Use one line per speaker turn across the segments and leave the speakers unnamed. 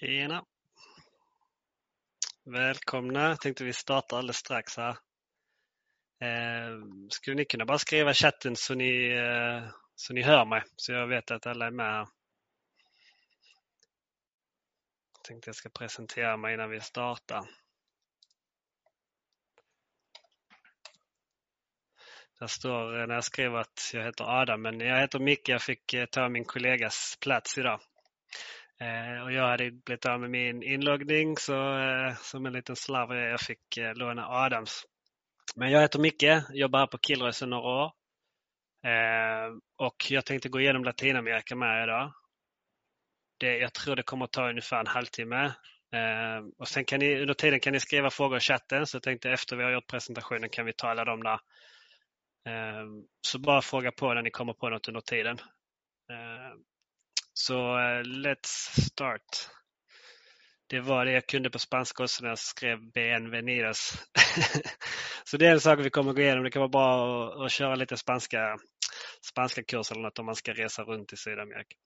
Tjena! Välkomna! Tänkte vi startar alldeles strax här. Eh, skulle ni kunna bara skriva i chatten så ni, eh, så ni hör mig, så jag vet att alla är med här. Jag tänkte jag ska presentera mig innan vi startar. Där står eh, när jag skrev att jag heter Adam, men jag heter Micke. Jag fick eh, ta min kollegas plats idag. Eh, och jag hade blivit av med min inloggning så eh, som en liten slarv eh, jag fick låna Adams. Men jag heter Micke, jobbar här på Killroy sedan några år. och jag tänkte gå igenom Latinamerika med er idag. Det, jag tror det kommer att ta ungefär en halvtimme. och sen kan ni, under tiden kan ni skriva frågor i chatten så jag tänkte efter vi har gjort presentationen kan vi ta alla dem där. så bara fråga på när ni kommer på något under tiden. Så uh, let's start. Det var det jag kunde på spanska också när jag skrev Bienvenidos. så det är en sak vi kommer gå igenom. Det kan vara bra att, att köra lite spanska, spanska kurs eller något om man ska resa runt i Sydamerika.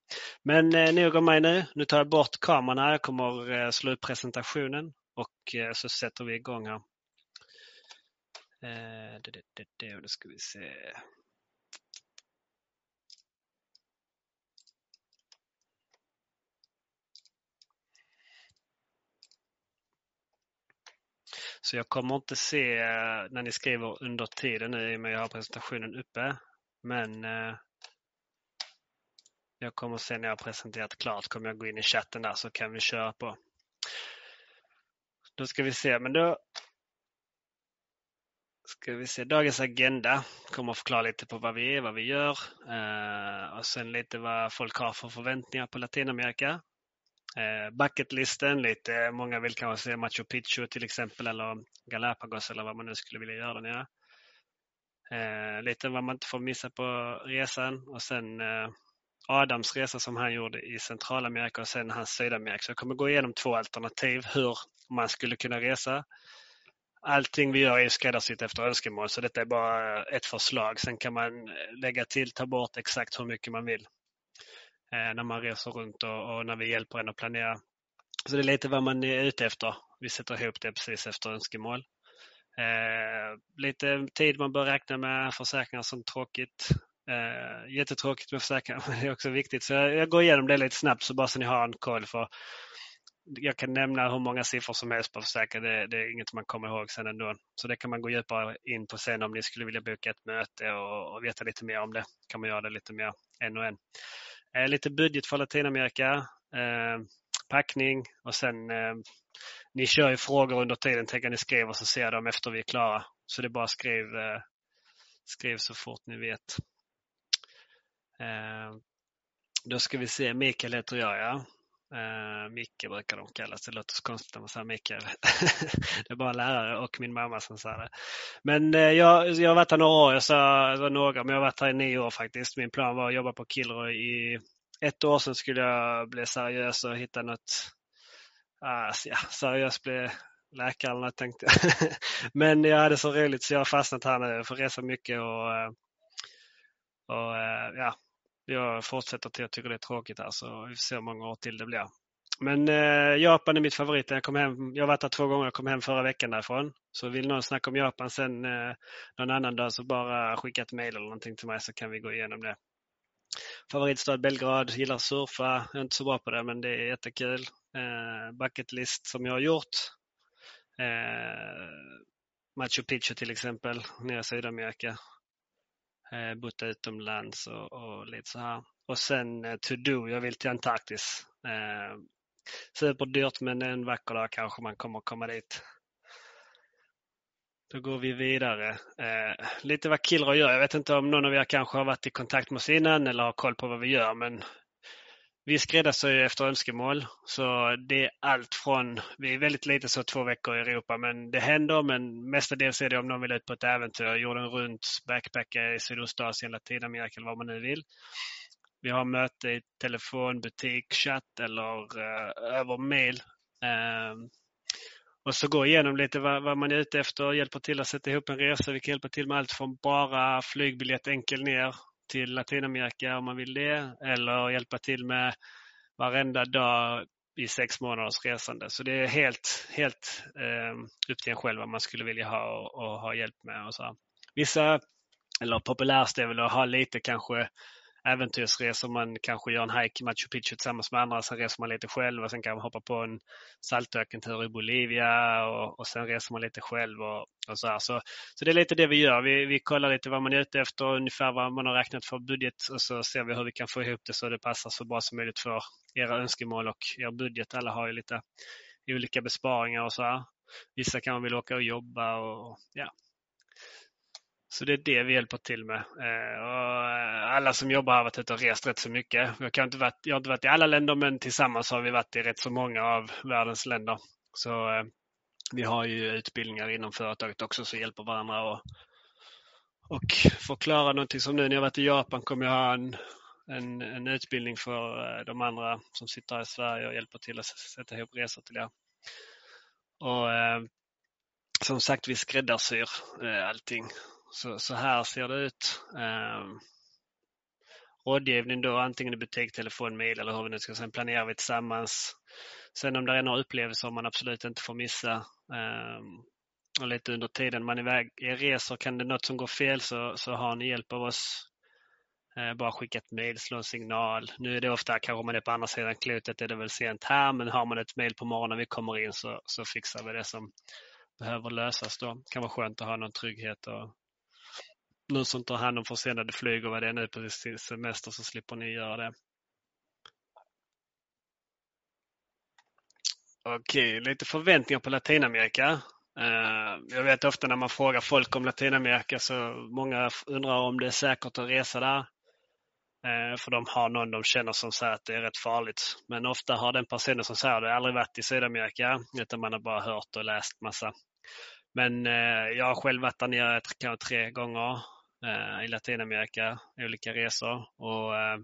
Men eh, nog om mig nu. Nu tar jag bort kameran här. Jag kommer eh, slå upp presentationen och eh, så sätter vi igång här. Eh, det, det, det, det, då ska vi se. Så jag kommer inte se eh, när ni skriver under tiden nu i och med att jag har presentationen uppe. Men eh, jag kommer se när jag har presenterat klart kommer jag gå in i chatten där så kan vi köra på. Då ska vi se, men då ska vi se. Dagens agenda kommer att förklara lite på vad vi är, vad vi gör eh, och sen lite vad folk har för förväntningar på Latinamerika. Eh, bucketlisten, lite, många vill kanske se Machu Picchu till exempel eller Galapagos eller vad man nu skulle vilja göra där nere. Eh, lite vad man inte får missa på resan och sen eh, Adams resa som han gjorde i Centralamerika och sen hans Sydamerika. Så jag kommer gå igenom två alternativ hur man skulle kunna resa. Allting vi gör är skräddarsytt efter önskemål så detta är bara ett förslag. Sen kan man eh, lägga till, ta bort exakt hur mycket man vill. Eh, när man reser runt och, och, när vi hjälper en att planera. Så det är lite vad man är ute efter. Vi sätter ihop det precis efter önskemål. Eh, lite tid man bör räkna med försäkringar som tråkigt. Eh, jättetråkigt med försäkringar, men det är också viktigt. Så jag, jag går igenom det lite snabbt så bara så ni har en koll. för jag kan nämna hur många siffror som helst på försäkringar. Det, det, är inget man kommer ihåg sen ändå. Så det kan man gå djupare in på sen om ni skulle vilja boka ett möte och, och veta lite mer om det. kan man göra det lite mer en och en. Eh, lite budget för Latinamerika, eh, packning och sen eh, ni kör ju frågor under tiden. tänker jag, ni skriver så ser jag dem efter vi är klara. Så det är bara skriv, eh, skriv så fort ni vet. Eh, då ska vi se, Mikael heter jag ja. Uh, Micke brukar de kallas. Det låter så konstigt när man säger Micke. det är bara lärare och min mamma som säger det. Men uh, jag, jag har varit här några år. Jag sa några, men jag har varit här i nio år faktiskt. Min plan var att jobba på Kilroy i ett år sedan skulle jag bli seriös och hitta något, uh, ja, seriöst bli läkare eller något tänkte jag. men jag hade så roligt så jag har fastnat här nu. Jag får resa mycket och, eh, och ja, jag fortsätter till att jag tycker det är tråkigt här så vi får se hur många år till det blir. Men eh, Japan är mitt favorit. Jag, kom hem, jag har varit där två gånger. Jag kom hem förra veckan därifrån. Så vill någon snacka om Japan sen eh, någon annan dag så bara skicka ett mail eller någonting till mig så kan vi gå igenom det. Favoritstad Belgrad, gillar att surfa. Jag är inte så bra på det men det är jättekul. Eh, bucketlist som jag har gjort. Eh, Machu Picchu till exempel, nere i Sydamerika eh, bott utomlands och, och, lite så här. Och sen eh, to do, jag vill till Antarktis. Eh, superdyrt men en vacker dag kanske man kommer komma dit. Då går vi vidare. Eh, lite vad Killroy gör. Jag vet inte om någon av er kanske har varit i kontakt med oss innan eller har koll på vad vi gör men vi skräddarsyr efter önskemål. Så det är allt från, vi är väldigt lite så två veckor i Europa, men det händer. Men mestadels är det om någon vill ut på ett äventyr, jorden runt, backpacka i Sydostasien, Latinamerika eller vad man nu vill. Vi har möte i telefon, butik, chatt eller uh, över mail. Uh, och så gå igenom lite vad, vad, man är ute efter, hjälper till att sätta ihop en resa. Vi kan hjälpa till med allt från bara flygbiljett enkel ner till Latinamerika om man vill det eller hjälpa till med varenda dag i sex månaders resande. Så det är helt, helt eh, upp till en själv vad man skulle vilja ha och, och ha hjälp med. Och så. Vissa, eller populärast är väl att ha lite kanske äventyrsresor. Man kanske gör en hike i Machu Picchu tillsammans med andra. Sen reser man lite själv och sen kan man hoppa på en saltökentur i Bolivia och, och sen reser man lite själv. Och, och så, så, så, det är lite det vi gör. Vi, vi kollar lite vad man är ute efter, ungefär vad man har räknat för budget och så ser vi hur vi kan få ihop det så det passar så bra som möjligt för era önskemål och er budget. Alla har ju lite olika besparingar och så. Här. Vissa kan man vilja åka och jobba och ja, så det är det vi hjälper till med. Eh, och alla som jobbar har varit ute och rest rätt så mycket. Jag, kan inte varit, jag har inte varit i alla länder men tillsammans har vi varit i rätt så många av världens länder. Så eh, vi har ju utbildningar inom företaget också som hjälper varandra och, och förklara någonting som nu när jag varit i Japan kommer jag ha en, en, en utbildning för eh, de andra som sitter här i Sverige och hjälper till att sätta ihop resor till er. Och som sagt, vi skräddarsyr allting. Så, så här ser det ut. Eh, rådgivning då antingen i butik, telefon, mail eller hur vi nu ska. Sen planerar vi tillsammans. Sen om det är några upplevelser man absolut inte får missa eh, och lite under tiden man är iväg i resor kan det något som går fel så, så har ni hjälp av oss. Eh, bara skicka ett mail, slå en signal. Nu är det ofta, kanske man är på andra sidan klotet, är det väl sent här, men har man ett mail på morgonen vi kommer in så, så fixar vi det som behöver lösas då. Det kan vara skönt att ha någon trygghet och nu som tar hand om försenade flyg och vad det är nu på sin semester så slipper ni göra det. Okej, lite förväntningar på Latinamerika. Eh, jag vet ofta när man frågar folk om Latinamerika så många undrar om det är säkert att resa där. Eh, för de har någon de känner som säger att det är rätt farligt. Men ofta har den personen som säger det aldrig varit i Sydamerika utan man har bara hört och läst massa. Men eh, jag har själv varit där nere kanske tre gånger Eh, i Latinamerika, olika resor. Och eh,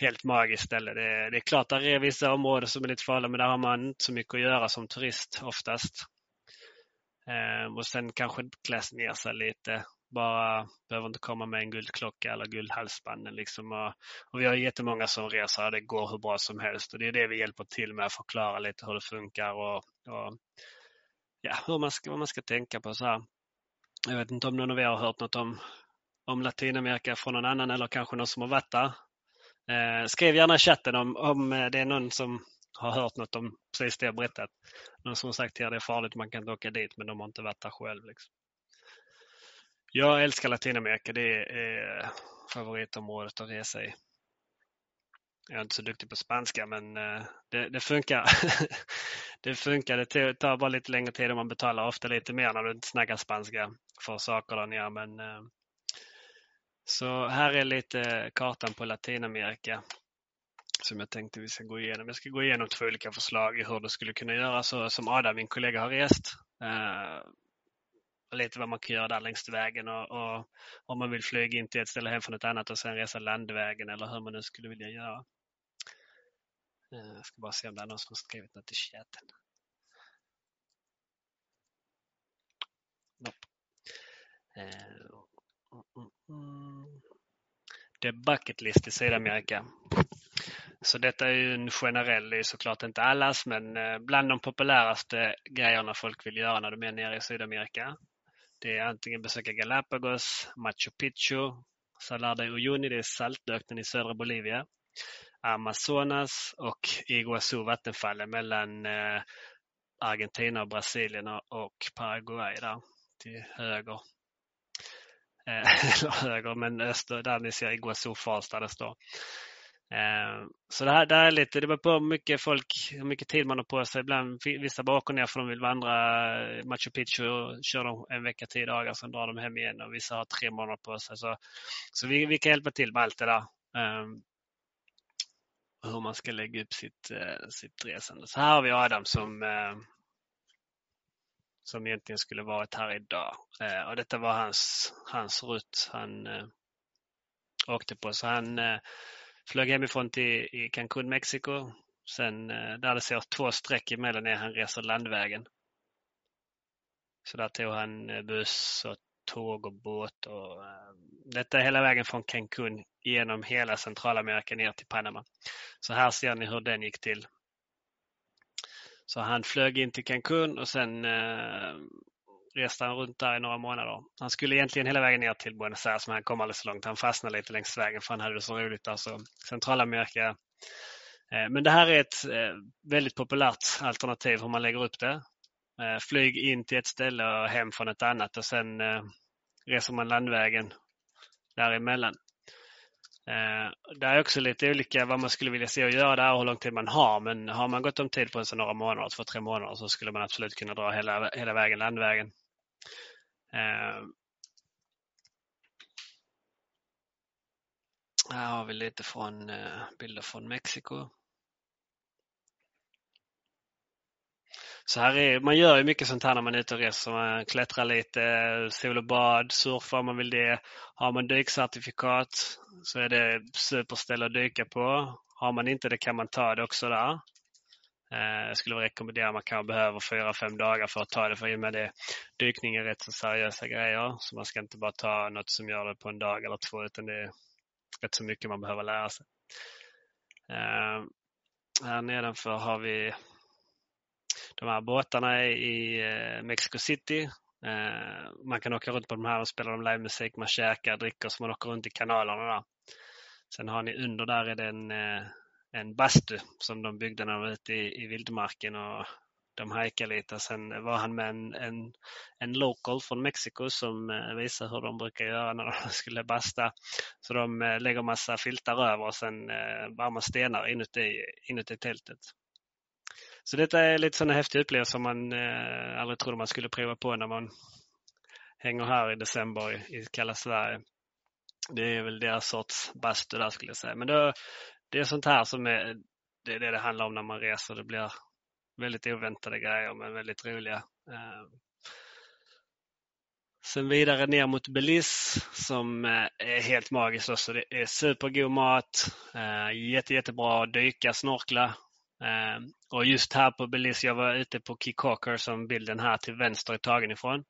helt magiskt ställe. Det är, det är klart att det är vissa områden som är lite farliga men där har man inte så mycket att göra som turist oftast. Eh, och sen kanske kläs ner sig lite. Bara behöver inte komma med en guldklocka eller guldhalsband. Liksom. Och, och vi har jättemånga som reser och det går hur bra som helst. Och det är det vi hjälper till med att förklara lite hur det funkar och, och ja, hur man ska, vad man ska tänka på. så här. Jag vet inte om någon av er har hört något om, om Latinamerika från någon annan eller kanske någon som har varit där. Eh, skriv gärna i chatten om, om eh, det är någon som har hört något om precis det jag berättat. Någon som har sagt till er det är farligt, man kan inte åka dit, men de har inte varit där själv. Liksom. Jag älskar Latinamerika, det är favoritområdet att resa i. Jag är inte så duktig på spanska, men eh, det, det funkar. det funkar. Det tar bara lite längre tid och man betalar ofta lite mer när du inte snackar spanska för saker där nere. Men, eh, så här är lite kartan på Latinamerika som jag tänkte vi ska gå igenom. Jag ska gå igenom två olika förslag i hur det skulle kunna göras som Adam, min kollega, har rest. Uh, lite vad man kan göra där längs vägen och, och, om man vill flyga in till ett ställe hem från ett annat och sen resa landvägen eller hur man nu skulle vilja göra. Uh, jag ska bara se om det är någon som har skrivit något i chatten. Nope. Uh. Det är bucket list i Sydamerika. Så detta är ju en generell, det är såklart inte allas, men eh, bland de populäraste grejerna folk vill göra när de är nere i Sydamerika. Det är antingen besöka Galapagos, Machu Picchu, Salar de Uyuni, det är saltöknen i södra Bolivia, Amazonas och Iguazu vattenfallen mellan eh, Argentina och Brasilien och Paraguay där till höger. Eh, eller höger, men öster, där ni ser Iguazu Falls där det eh, står. Så det här, det här är lite, det beror på hur mycket folk, hur mycket tid man har på sig. Ibland vissa bara åker ner för de vill vandra Machu Picchu och kör de en vecka, tio dagar, sen drar de hem igen och vissa har tre månader på sig. Så, så vi, vi kan hjälpa till med allt det där. Um, hur man ska lägga upp sitt, uh, sitt resande. Så här har vi Adam som, uh, som egentligen skulle varit här idag. Eh, och detta var hans, hans rutt han eh, åkte på. Så han eh, Flög hemifrån till i Cancún, Mexiko. Sen eh, där det ser två streck emellan är han reser landvägen. Så där tog han eh, buss och tåg och båt. Och, detta är hela vägen från Cancún genom hela Centralamerika ner till Panama. Så här ser ni hur den gick till. Så han flög in till Cancun och sen eh, reste han runt där i några månader. Han skulle egentligen hela vägen ner till Buenos Aires men han kom alldeles så långt. Han fastnade lite längs vägen för han hade det så roligt där. Så Centralamerika. Eh, men det här är ett eh, väldigt populärt alternativ hur man lägger upp det. Eh, flyg in till ett ställe och hem från ett annat och sen eh, reser man landvägen däremellan. Eh, det är också lite olika vad man skulle vilja se och göra där och hur lång tid man har. Men har man gått om tid på en några månader, två, tre månader, så skulle man absolut kunna dra hela, hela vägen landvägen. Eh, här har vi lite från eh, bilder från Mexiko. Så här är, man gör ju mycket sånt här när man är ute och reser. Man klättrar lite, sol och bad, surfar om man vill det. Har man dykcertifikat så är det superställe att dyka på. Har man inte det kan man ta det också där. Eh, jag skulle rekommendera, man kanske behöver fyra, fem dagar för att ta det för i och med det dykning är rätt så seriösa grejer. Så man ska inte bara ta något som gör det på en dag eller två utan det är rätt så mycket man behöver lära sig. Eh, här nedanför har vi de här båtarna i eh, Mexico City. Eh, man kan åka runt på de här och spela livemusik, man käkar, dricker så man åker runt i kanalerna där. Sen har ni under där är det en, eh, en bastu som de byggde när de var ute i, i vildmarken och de hajkade lite. Sen var han med en, en, en local från Mexiko som visar hur de brukar göra när de skulle basta. Så de lägger massa filtar över och sen varma stenar inuti, inuti tältet. Så detta är lite sådana häftiga upplevelser som man eh, aldrig trodde man skulle prova på när man hänger här i december i, i kalla Sverige. Det är väl deras sorts bastu där skulle jag säga. Men då, det är sånt här som är det, är det det handlar om när man reser. Det blir väldigt oväntade grejer men väldigt roliga. Eh, Sen vidare ner mot Belize som eh, är helt magiskt också. Det är supergod mat, eh, jätte, jättebra att dyka, snorkla. Ehm, och just här på Belize, jag var ute på Kikoker som bilden här till vänster är tagen ifrån.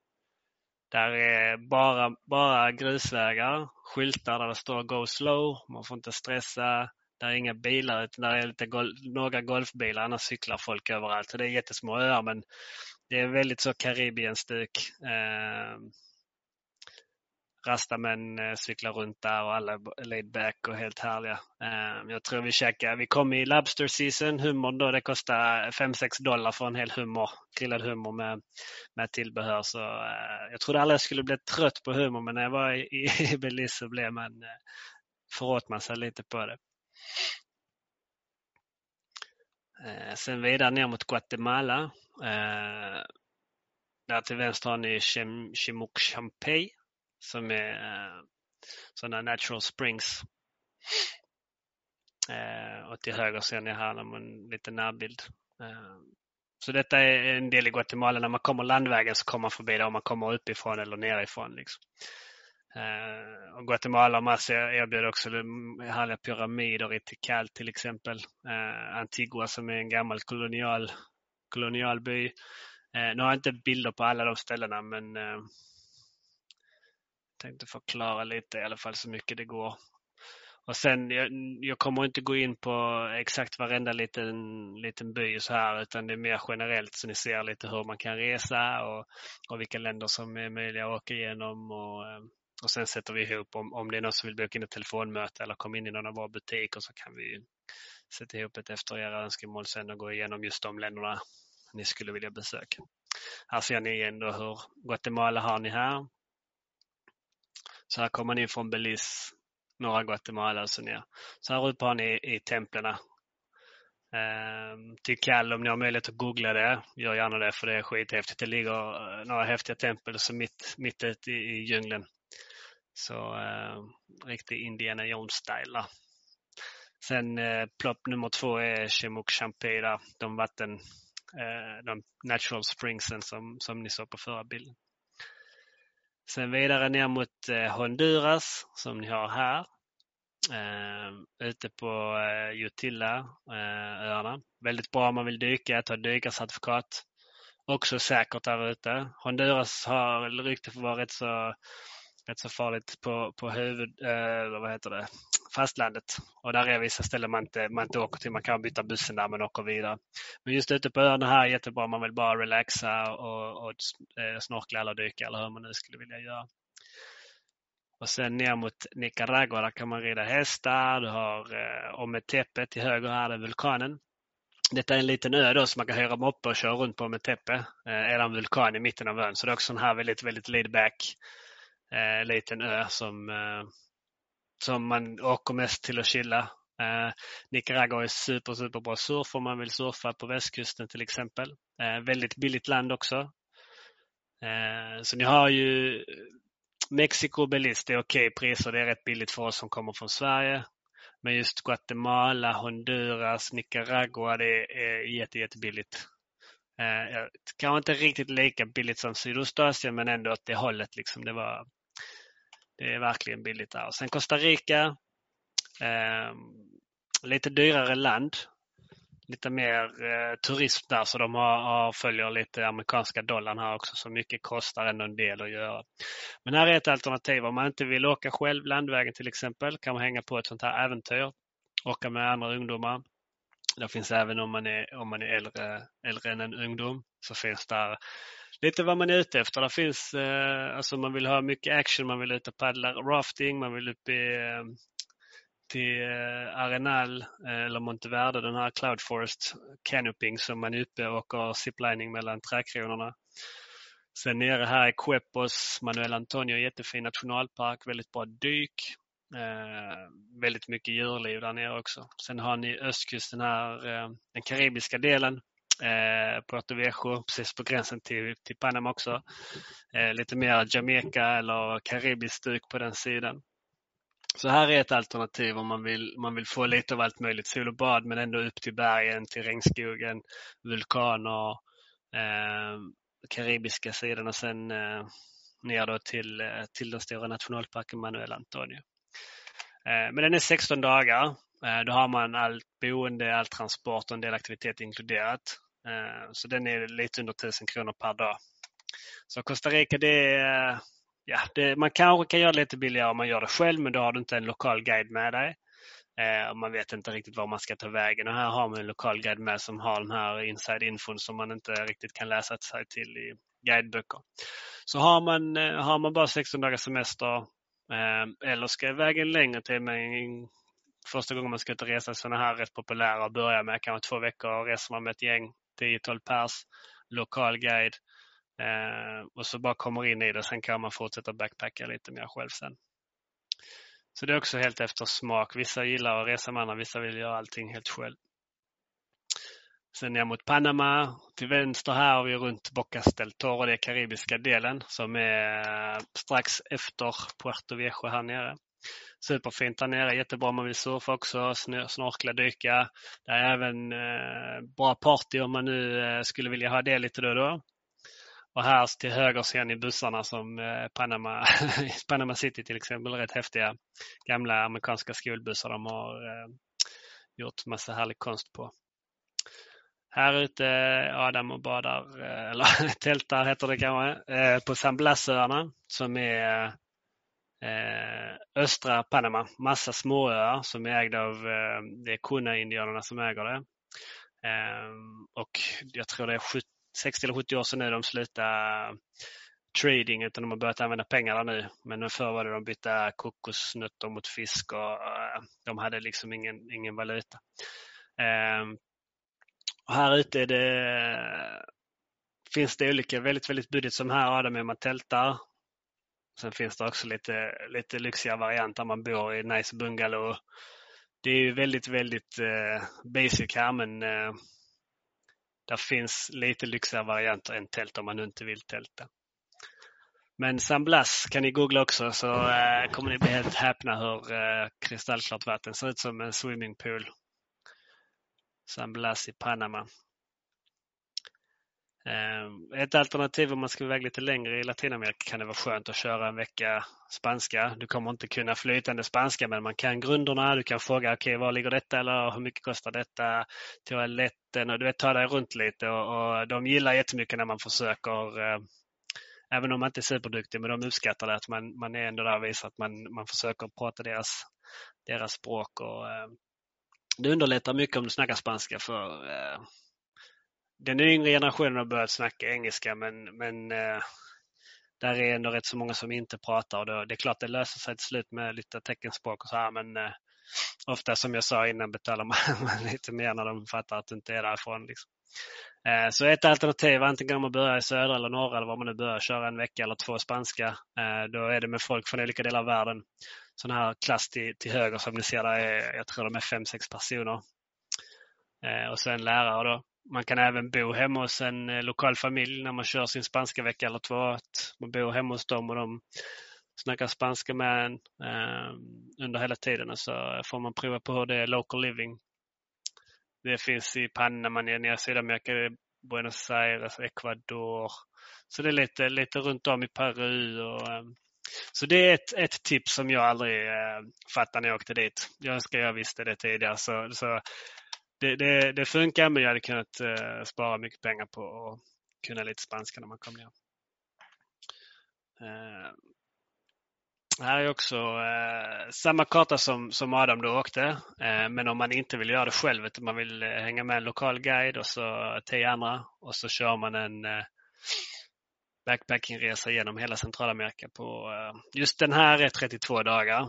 Där är bara, bara grusvägar, skyltar där det står Go slow, man får inte stressa. Där är inga bilar utan där är lite gol några golfbilar, annars cyklar folk överallt. Så det är jättesmå öar men det är väldigt så Karibien-stuk. Ehm, Rastamän eh, cyklar runt där och alla är laid back och helt härliga. Eh, jag tror vi käkade, vi kom i labster season, hummer då, det kostar 5-6 dollar för en hel hummer, grillad hummer med, med tillbehör. Så eh, jag trodde aldrig jag skulle bli trött på hummer men när jag var i, i Belize så blev man, föråt man sig lite på det. Sen vidare ner mot Guatemala. Där till vänster har ni Chimook Champey som är eh, sådana natural springs. Eh, och till höger ser ni här en liten närbild. Eh, så detta är en del i Guatemala. När man kommer landvägen så kommer man förbi det om man kommer uppifrån eller nerifrån. Liksom. Eh, och Guatemala och Massa erbjuder också härliga pyramider i Tikal till exempel. Eh, Antigua som är en gammal kolonial, kolonialby. Eh, nu har jag inte bilder på alla de ställena men eh, tänkte förklara lite i alla fall så mycket det går. Och sen, jag, jag kommer inte gå in på exakt varenda liten, liten by så här utan det är mer generellt så ni ser lite hur man kan resa och, och vilka länder som är möjliga att åka igenom. Och, eh, och sen sätter vi ihop om, om det är någon som vill boka in ett telefonmöte eller komma in i någon av våra butiker så kan vi sätta ihop ett efter era önskemål sen och gå igenom just de länderna ni skulle vilja besöka. Här ser ni igen då hur Guatemala har ni här. Så här kommer man in från Belize, norra Guatemala och så ner. Så här uppe har ni i templen. Ehm, till Kall, om ni har möjlighet att googla det, gör gärna det för det är skithäftigt. Det ligger eh, några häftiga tempel så mitt, mitt ute i, i djungeln. Så eh, riktig Indiana Jones-style. Sen eh, plopp nummer två är Chimuk Champeda, de vatten, eh, de natural springsen som, som ni såg på förra bilden. Sen vidare ner mot eh, Honduras som ni har här. Uh, ute på eh, uh, Utilla-öarna. Eh, Väldigt bra om man vill dyka, ta dykarcertifikat. Också säkert där ute. Honduras har rykte för att vara rätt så rätt så farligt på, på huvud, eh, vad heter det, fastlandet. Och där är vissa ställen man inte, man inte åker till. Man kan byta bussen där men åker vidare. Men just ute på öarna här är jättebra man vill bara relaxa och, och eh, snorkla eller dyka eller hur man nu skulle vilja göra. Och sen ner mot Nicaragua, där kan man rida hästar. Du har eh, Ometepe till höger här, är vulkanen. Detta är en liten ö då som man kan hyra moppe och köra runt på Ometepe. Eh, är en vulkan i mitten av ön. Så det är också en här väldigt, väldigt laid back eh, liten ö som, eh, som man åker mest till att chilla. Eh, Nicaragua är super, super bra surf om man vill surfa på västkusten till exempel. Eh, väldigt billigt land också. Eh, så ni har ju Mexiko och Belize, det är okej okay priser. Det är rätt billigt för oss som kommer från Sverige. Men just Guatemala, Honduras, Nicaragua, det är jätte, jättebilligt. Eh, kanske inte riktigt lika billigt som Sydostasien men ändå åt det hållet. Liksom. Det, var, det är verkligen billigt där. sen Costa Rica, eh, lite dyrare land lite mer eh, turism där så de har, har, följer lite amerikanska dollarn här också så mycket kostar ändå en del att göra. Men här är ett alternativ om man inte vill åka själv landvägen till exempel kan man hänga på ett sånt här äventyr. Åka med andra ungdomar. Det finns även om man är, om man är äldre, äldre än en ungdom så finns där lite vad man är ute efter. Det finns, eh, alltså man vill ha mycket action, man vill ut och paddla rafting, man vill upp i eh, till eh, Arenal eller Monteverde, den här Cloud Forest Canoping som man är uppe och åker ziplining mellan trädkronorna. Sen nere här är Quepos, Manuel Antonio, jättefin nationalpark, väldigt bra dyk. Eh, väldigt mycket djurliv där nere också. Sen har ni östkusten här, eh, den karibiska delen. Eh, Puerto Viejo, precis på gränsen till, till Panama också. Eh, lite mer Jamaica eller karibiskt duk på den sidan. Så här är ett alternativ om man vill, man vill få lite av allt möjligt. Sol och bad men ändå upp till bergen, till regnskogen, vulkaner, eh, karibiska sidan och sen eh, ner då till, eh, till den stora nationalparken Manuel Antonio. Eh, men den är 16 dagar. Eh, då har man allt boende, all transport och en del aktivitet inkluderat. Eh, så den är lite under 1000 kronor per dag. Så Costa Rica det är ja, det, man kanske kan göra det lite billigare om man gör det själv, men då har du inte en lokal guide med dig. Eh, och man vet inte riktigt var man ska ta vägen. Och här har man en lokal guide med som har den här inside infon som man inte riktigt kan läsa sig till i guideböcker. Så har man, har man bara 16 dagars semester Ehm, eller ska vägen längre till men första gången man ska ut och resa sådana här rätt populära att börja med, kanske två veckor och reser man med ett gäng, 10-12 pers, lokal guide ehm, och så bara kommer in i det. Sen kan man fortsätta backpacka lite mer själv sen. Så det är också helt efter smak. Vissa gillar att resa med andra, vissa vill göra allting helt själv. Sen ner mot Panama. Till vänster här har vi runt Bocas del Toro, det är karibiska delen som är eh, strax efter Puerto Viejo här nere. Superfint där nere, jättebra om man vill surfa också, snorkla, dyka. Det är även eh, bra party om man nu eh, skulle vilja ha det lite då och då. Och här till höger ser ni bussarna som Panama, Panama City till exempel, rätt häftiga gamla amerikanska skolbussar de har gjort massa härlig konst på. Här ute Adam och badar, eh, eller tältar heter det kanske, eh, på San Blasöarna som är eh, östra Panama. Massa småöar som är ägda av, det är Kuna-indianerna som äger det. Och jag tror det är 60 eller 70 år sedan nu de slutade trading utan de har börjat använda pengarna nu. Men förr var det de bytte kokosnötter mot fisk och de hade liksom ingen, ingen valuta. Och här ute är det, finns det olika, väldigt, väldigt budget som här Adam är man tältar. Sen finns det också lite, lite lyxiga varianter. Man bor i nice bungalow. Det är väldigt, väldigt uh, basic här men eh, där finns lite lyxigare varianter än tält om man inte vill tälta. Men San Blas kan ni googla också så äh, kommer ni bli helt häpna hur kristallklart vatten ser ut som en swimmingpool. San Blas i Panama. Ehm, ett alternativ om man ska iväg lite längre i Latinamerika kan det vara skönt att köra en vecka spanska. Du kommer inte kunna flytande spanska men man kan grunderna. Du kan fråga okej, okay, var ligger detta eller hur mycket kostar detta? Toaletten och du vet ta dig runt lite och, och de gillar jättemycket när man försöker eh, även om man inte är superduktig, men de uppskattar det att man, man är ändå där och visar att man, man försöker prata deras, deras språk. Och, eh, det underlättar mycket om du snackar spanska för eh, den yngre generationen har börjat snacka engelska men, men eh, där är ändå rätt så många som inte pratar och då, det är klart det löser sig till slut med lite teckenspråk och så här men eh, ofta som jag sa innan betalar man lite mer när de fattar att du inte är därifrån. Liksom. Eh, så ett alternativ, antingen om man börjar i södra eller norra eller var man nu börjar, köra en vecka eller två spanska. Eh, då är det med folk från olika delar av världen. Sån här klass till, till höger som ni ser där, är, jag tror de är fem, sex personer. Eh, och sen lärare då. Man kan även bo hemma hos en eh, lokal familj när man kör sin spanska vecka eller två. Att man bor hemma hos dem och de snackar spanska med en eh, under hela tiden och så får man prova på hur det är local living det finns i Panama, i Sydamerika, Buenos Aires, Ecuador. Så det är lite, lite runt om i Peru. Och, eh, så det är ett, ett tips som jag aldrig eh, fattade när jag åkte dit. Jag önskar jag visste det tidigare. Så, så det, det, det funkar men jag hade kunnat eh, spara mycket pengar på att kunna lite spanska när man kom ner. Eh, här är också eh, samma karta som, som Adam då åkte. Eh, men om man inte vill göra det själv utan man vill eh, hänga med en lokal guide och så tio andra och så kör man en eh, backpackingresa genom hela Centralamerika på eh, just den här är 32 dagar.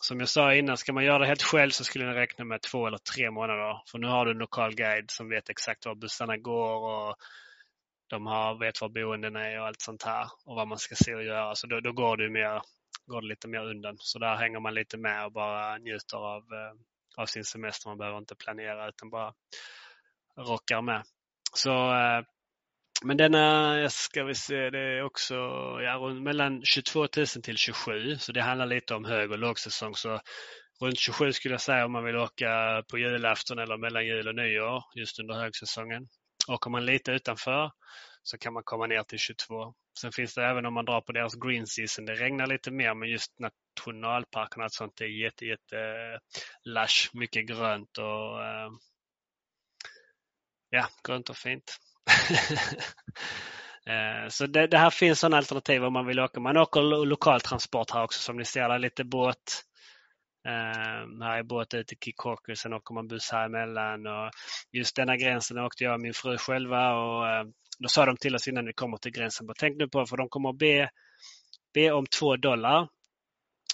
Som jag sa innan, ska man göra det helt själv så skulle jag räkna med två eller tre månader. För nu har du en lokal guide som vet exakt var bussarna går och de har, vet var boenden är och allt sånt här och vad man ska se och göra. Så då, då går det mer går det lite mer undan. Så där hänger man lite med och bara njuter av, eh, av sin semester. Man behöver inte planera utan bara rockar med. Så, eh, men denna, ska vi se, det är också ja, mellan 22 000 till 27 så det handlar lite om hög och lågsäsong. Så runt 27 skulle jag säga om man vill åka på julafton eller mellan jul och nyår just under högsäsongen. Åker man lite utanför så kan man komma ner till 22. Sen finns det även om man drar på deras green season, det regnar lite mer men just nationalparkerna och sånt är jätte, jätte eh, lush, mycket grönt och eh, ja, grönt och fint. Eh, så det, det, här finns sådana alternativ om man vill åka. Man åker lo lokal transport här också som ni ser, där lite båt. Uh, här är båt ut till Kikoku, sen åker man buss här emellan. Och just denna gränsen åkte jag och min fru själva och uh, då sa de till oss innan vi kommer till gränsen, bara, tänk nu på för de kommer att be, be om två dollar.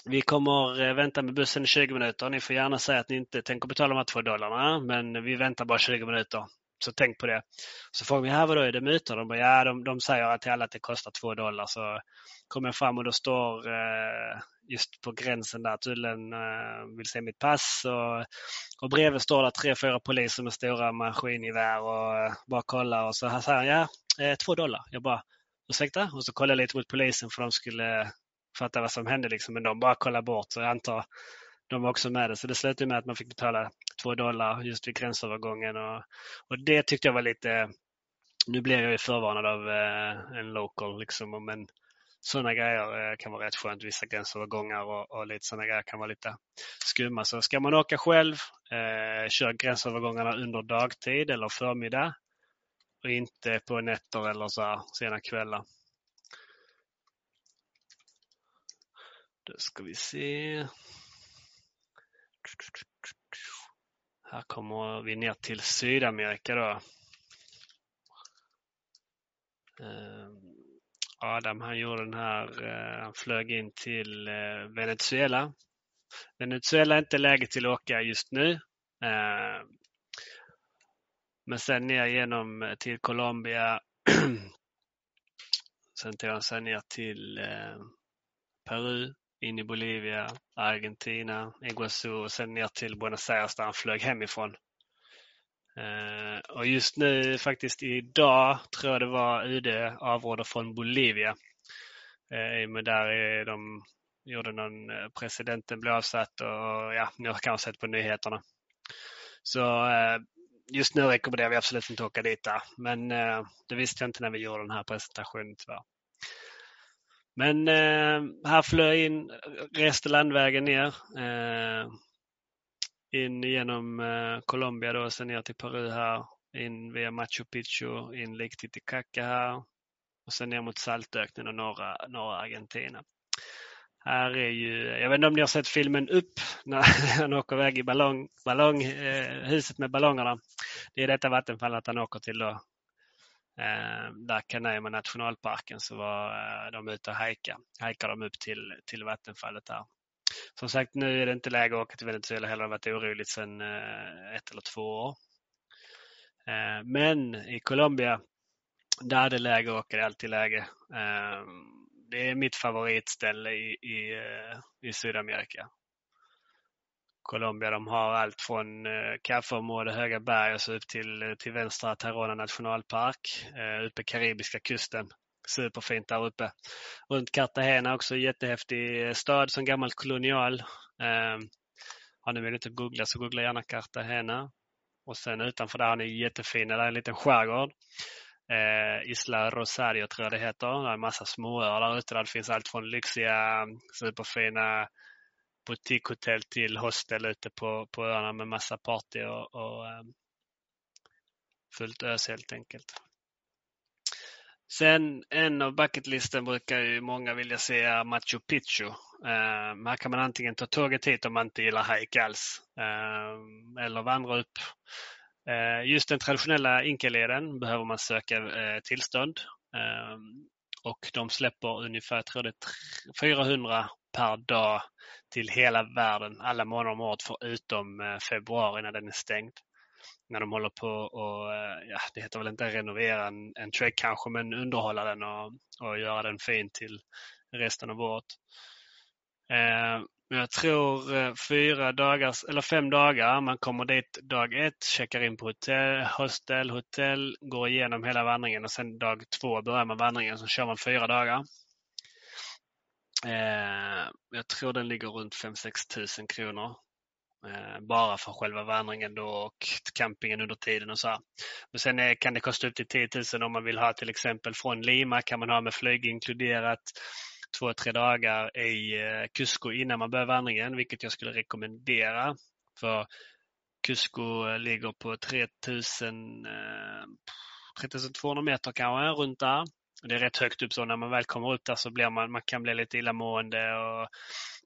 Vi kommer eh, vänta med bussen i 20 minuter. Ni får gärna säga att ni inte tänker betala de här två dollarna, men vi väntar bara 20 minuter. Så tänk på det. Så frågar vi, här vadå, är det mutor? De bara, ja, de, de säger till alla att det kostar två dollar. Så kommer jag fram och då står eh, just på gränsen där tullen eh, vill se mitt pass och, och bredvid står det tre, fyra poliser med stora maskingevär och eh, bara kollar och så här säger han, ja, eh, två dollar. Jag bara, ursäkta? Och så kollar jag lite mot polisen för de skulle eh, fatta vad som hände liksom, men de bara kollar bort. Så jag antar de var också med det. Så det slutade med att man fick betala två dollar just vid gränsövergången. Och, och det tyckte jag var lite, nu blev jag ju förvarnad av eh, en local liksom, men sådana grejer eh, kan vara rätt skönt. Vissa gränsövergångar och, och lite sådana grejer kan vara lite skumma. Så ska man åka själv, eh, kör gränsövergångarna under dagtid eller förmiddag och inte på nätter eller så här, sena kvällar. Då ska vi se. Här kommer vi ner till Sydamerika då. Ehm, Adam han gjorde den här, eh, han flög in till eh, Venezuela. Venezuela är inte läge till att åka just nu. Ehm, men sen ner genom eh, till Colombia. sen tog han sig ner till Peru in i Bolivia, Argentina, Iguazu och sen ner till Buenos Aires där han flög hemifrån. Eh, och just nu faktiskt idag tror jag det var UD avråder från Bolivia. Eh, Men där är de gjorde någon, eh, presidenten blev avsatt och ja, ni har kanske sett på nyheterna. Så just nu rekommenderar vi absolut inte att åka dit där. Men det visste jag inte när vi gjorde den här presentationen tyvärr. Men eh, här flög in, reste landvägen ner. Eh, in genom eh, Colombia då, sen ner till Peru här. In via Machu Picchu, in Lake Titicaca här. och sen ner mot Saltöknen och norra, norra Argentina. Här är ju, jag vet inte om ni har sett filmen Upp när han åker iväg i ballong, ballong, eh, huset med ballongerna. Det är detta vattenfall att han åker till då. Eh, där Canaima nationalparken så var eh, de ute och hajka. Hajkade de upp till, till vattenfallet där. Som sagt, nu är det inte läge att åka till Venezuela heller. Det har varit oroligt sedan eh, ett eller två år. Eh, men i Colombia, där är det läge att åka. Det är alltid läge. Eh, det är mitt favoritställe i, i, eh, i Sydamerika. Colombia de har allt från eh, kaffeområde, höga berg och så upp till, eh, till vänstra Tarona nationalpark, eh, uppe karibiska kusten. Superfint där uppe. Runt Cartagena också jättehäftig eh, stad som gammal kolonial. Eh, har ni velat googla så googla gärna Cartagena. Och sen utanför där har ni jättefina, där är en liten skärgård. Eh, Isla Rosario tror jag det heter. Det är en massa småöar där ute där det finns allt från lyxiga eh, superfina boutiquehotell till hostel ute på, på öarna med massa party och, och um, fullt ös helt enkelt. Sen en av bucketlisten brukar ju många vilja se Machu Picchu. Uh, här kan man antingen ta tåget hit om man inte gillar hike alls uh, eller vandra upp. Uh, just den traditionella Inkaleden behöver man söka uh, tillstånd och de släpper ungefär, tror det 400 per dag till hela världen alla månader om året förutom eh, februari när den är stängd. När de håller på och, eh, ja det heter väl inte renovera en, en track kanske, men underhålla den och, och göra den fin till resten av året. Eh, jag tror eh, fyra dagar, eller fem dagar. Man kommer dit dag ett, checkar in på hotell, hostel, hotell, går igenom hela vandringen och sen dag två börjar man vandringen. Så kör man fyra dagar. Eh, jag tror den ligger runt 5-6 tusen kronor. Eh, bara för själva vandringen då och campingen under tiden och så. Här. Men sen är, kan det kosta upp till 10 000 om man vill ha till exempel från Lima kan man ha med flyg inkluderat två, tre dagar i eh, Cusco innan man börjar vandringen, vilket jag skulle rekommendera. För Cusco eh, ligger på 3000, 3200 meter kanske, runt där det är rätt högt upp så när man väl kommer upp där så blir man, man kan bli lite illamående och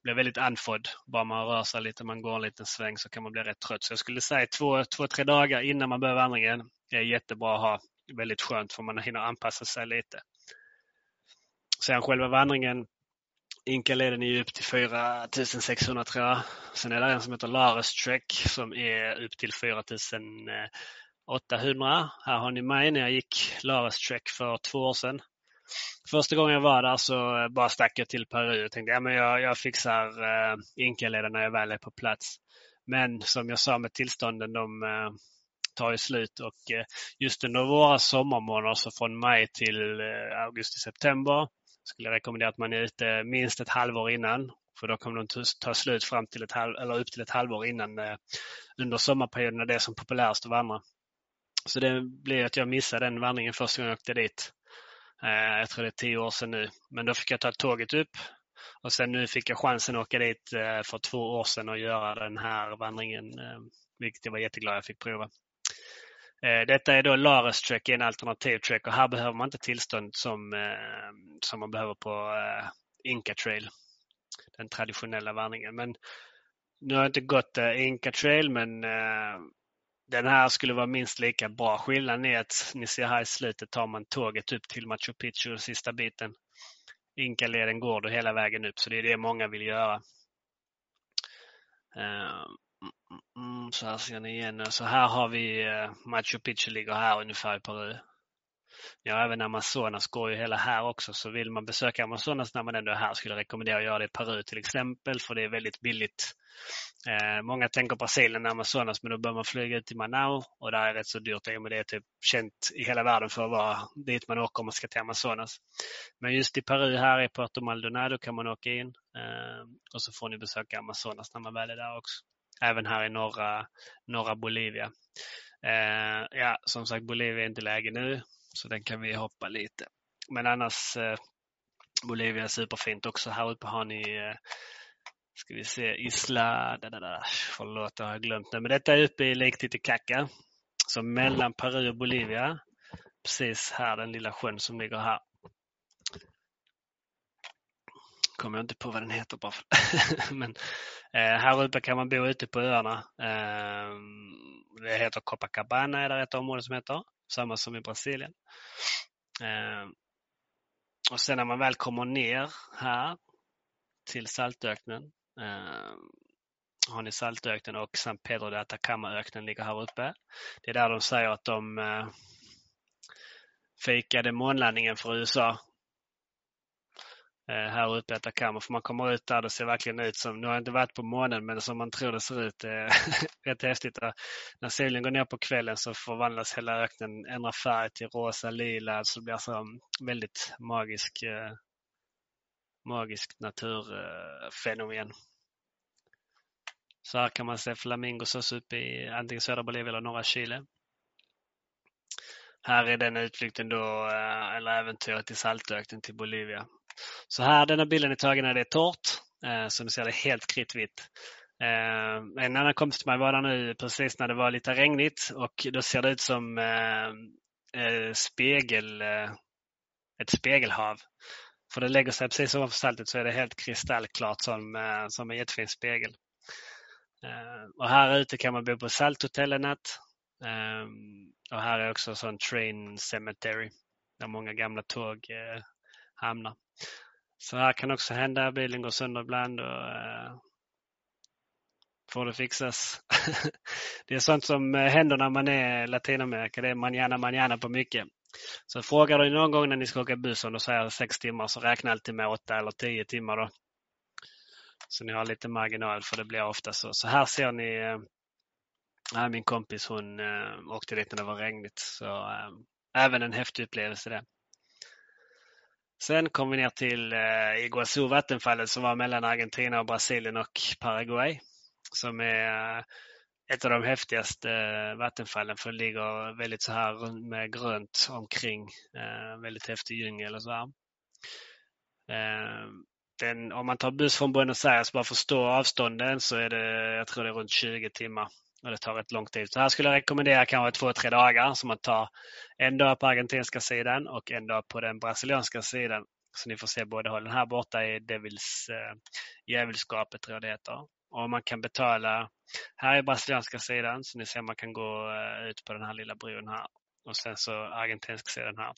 blir väldigt andfådd. Bara man rör sig lite, man går en liten sväng så kan man bli rätt trött. Så jag skulle säga två, två tre dagar innan man börjar vandringen är jättebra att ha. Väldigt skönt för man hinner anpassa sig lite. Sen själva vandringen Inkaleden är upp till 4600 tror jag. Sen är det en som heter Lares Trek som är upp till 4000 800. Här har ni mig när jag gick Lares Trek för två år sedan. Första gången jag var där så eh, bara stack jag till Peru och tänkte att jag, jag fixar eh, Inkaleden när jag väl är på plats. Men som jag sa med tillstånden, de eh, tar ju slut och eh, just under våra sommarmånader, så från maj till eh, augusti-september, skulle jag rekommendera att man är ute minst ett halvår innan. För då kommer de ta slut fram till ett halv, eller upp till ett halvår innan eh, under sommarperioden när det är som populärast att vandra. Så det blev att jag missade den vandringen första gången jag åkte dit. Eh, jag tror det är tio år sedan nu. Men då fick jag ta tåget upp och sen nu fick jag chansen att åka dit eh, för två år sedan och göra den här vandringen, eh, vilket jag var jätteglad jag fick prova. Detta är då Lares Trek, en alternativ trek och här behöver man inte tillstånd som, som man behöver på Inca Trail, den traditionella vandringen. Men nu har jag inte gått Inca Trail men den här skulle vara minst lika bra. Skillnaden är att ni ser här i slutet tar man tåget upp till Machu Picchu, sista biten. Inkaleden går då hela vägen upp, så det är det många vill göra. Eh, mm, mm, mm, så här ser ni igen. Så här har vi eh, Machu Picchu ligger här ungefär i Peru. Ja, även Amazonas går ju hela här också, så vill man besöka Amazonas när man ändå är här skulle jag rekommendera att göra det i Peru till exempel, för det är väldigt billigt. Eh, många tänker Brasilien, Amazonas, men då bör man flyga ut till Manau och där är det rätt så dyrt i och med det är typ känt i hela världen för att vara dit man åker om man ska till Amazonas. Men just i Peru här i Puerto Maldonado kan man åka in eh, och så får ni besöka Amazonas när man väl är där också. Även här i norra, norra Bolivia. Eh, ja, som sagt, Bolivia är inte läge nu. Så den kan vi hoppa lite. Men annars eh, Bolivia är superfint också. Här uppe har ni eh, ska vi se, Isla, da, da, da. förlåt jag har glömt det. Men detta är uppe i Lake Titicaca. Så mellan Peru och Bolivia. Precis här, den lilla sjön som ligger här. kommer jag inte på vad den heter bara för. Men eh, här uppe kan man bo ute på öarna. Eh, det heter Copacabana är det ett område som heter. Samma som i Brasilien. Eh, och sen när man väl kommer ner här till saltöknen eh, har ni saltöknen och San Pedro de Atacama-öknen ligger här uppe. Det är där de säger att de eh, fejkade månlandningen för USA Eh, här uppe i Atacama. För man kommer ut där, det ser verkligen ut som, nu har jag inte varit på månen, men som man tror det ser ut. Det eh, är rätt häftigt. När solen går ner på kvällen så förvandlas hela öknen, ändrar färg till rosa, lila, så det blir så mm, väldigt magisk, eh, magisk magiskt naturfenomen. Så här kan man se flamingos också uppe i antingen södra Bolivia eller norra Chile. Här är den utflykten då, eller äventyret i saltöknen till Bolivia. Så här, denna bilden är tagen när det är torrt. Eh, så ni ser det helt kritvitt. Eh, en annan kompis till mig var där nu precis när det var lite regnigt och då ser det ut som eh, eh spegel, eh, ett spegelhav. För det lägger sig precis ovanför saltet så är det helt kristallklart som, eh, som en jättefin spegel. Eh, och här ute kan man bo på salthotell en natt. Eh, och här är också sån train cemetery där många gamla tåg eh, hamnar. Så här kan också hända. Bilen går sönder ibland och eh, får det fixas. det är sånt som eh, händer när man är i Latinamerika. Det är manana manana på mycket. Så frågar du någon gång när ni ska åka buss om du säger sex timmar så räkna alltid med åtta eller tio timmar då. Så ni har lite marginal för det blir ofta så. Så här ser ni äh, min kompis hon äh, åkte dit när det var regnigt. Så äh, även en häftig upplevelse det. Sen kom vi ner till eh, Iguazu vattenfallet som var mellan Argentina och Brasilien och Paraguay. Som är eh, ett av de häftigaste eh, vattenfallen för det ligger väldigt så här med grönt omkring. Eh, väldigt häftig djungel och så här. Eh, den, om man tar buss från Buenos Aires bara för att förstå avstånden så är det, jag tror det är runt 20 timmar och det tar rätt lång tid. Så här skulle jag rekommendera kanske två, tre dagar. Så man tar en dag på argentinska sidan och en dag på den brasilianska sidan. Så ni får se båda hållen. Här borta är Devils eh, djävulskapet tror jag det heter. Och man kan betala, här är brasilianska sidan, så ni ser man kan gå eh, ut på den här lilla bron här. Och sen så argentinska sidan här.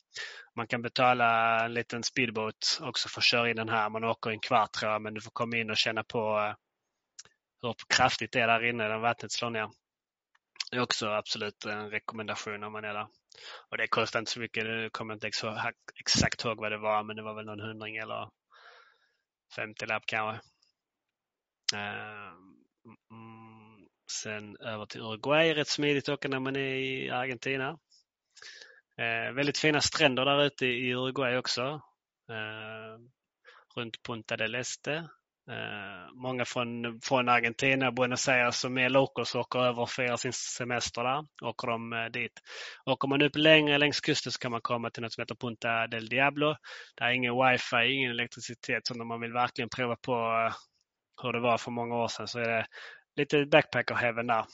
Man kan betala en liten speedboat också för att köra in den här. Man åker en kvart tror jag, men du får komma in och känna på eh, hur kraftigt det är där inne när vattnet slår ner. Det är också absolut en rekommendation om man är där. Och det kostar inte så mycket. Nu kommer jag inte exakt ihåg vad det var, men det var väl någon hundring eller 50 lapp kanske. Ehm, mm, sen över till Uruguay, rätt smidigt att åka när man är i Argentina. Eh, väldigt fina stränder där ute i Uruguay också. Eh, runt Punta del Este. Eh, många från, från Argentina, Buenos Aires som är locals åker över och firar sin semester där. Åker de eh, dit. Åker man upp längre längs kusten så kan man komma till något som heter Punta del Diablo. Där är ingen wifi, ingen elektricitet. Så om man vill verkligen prova på eh, hur det var för många år sedan så är det lite backpacker heaven där.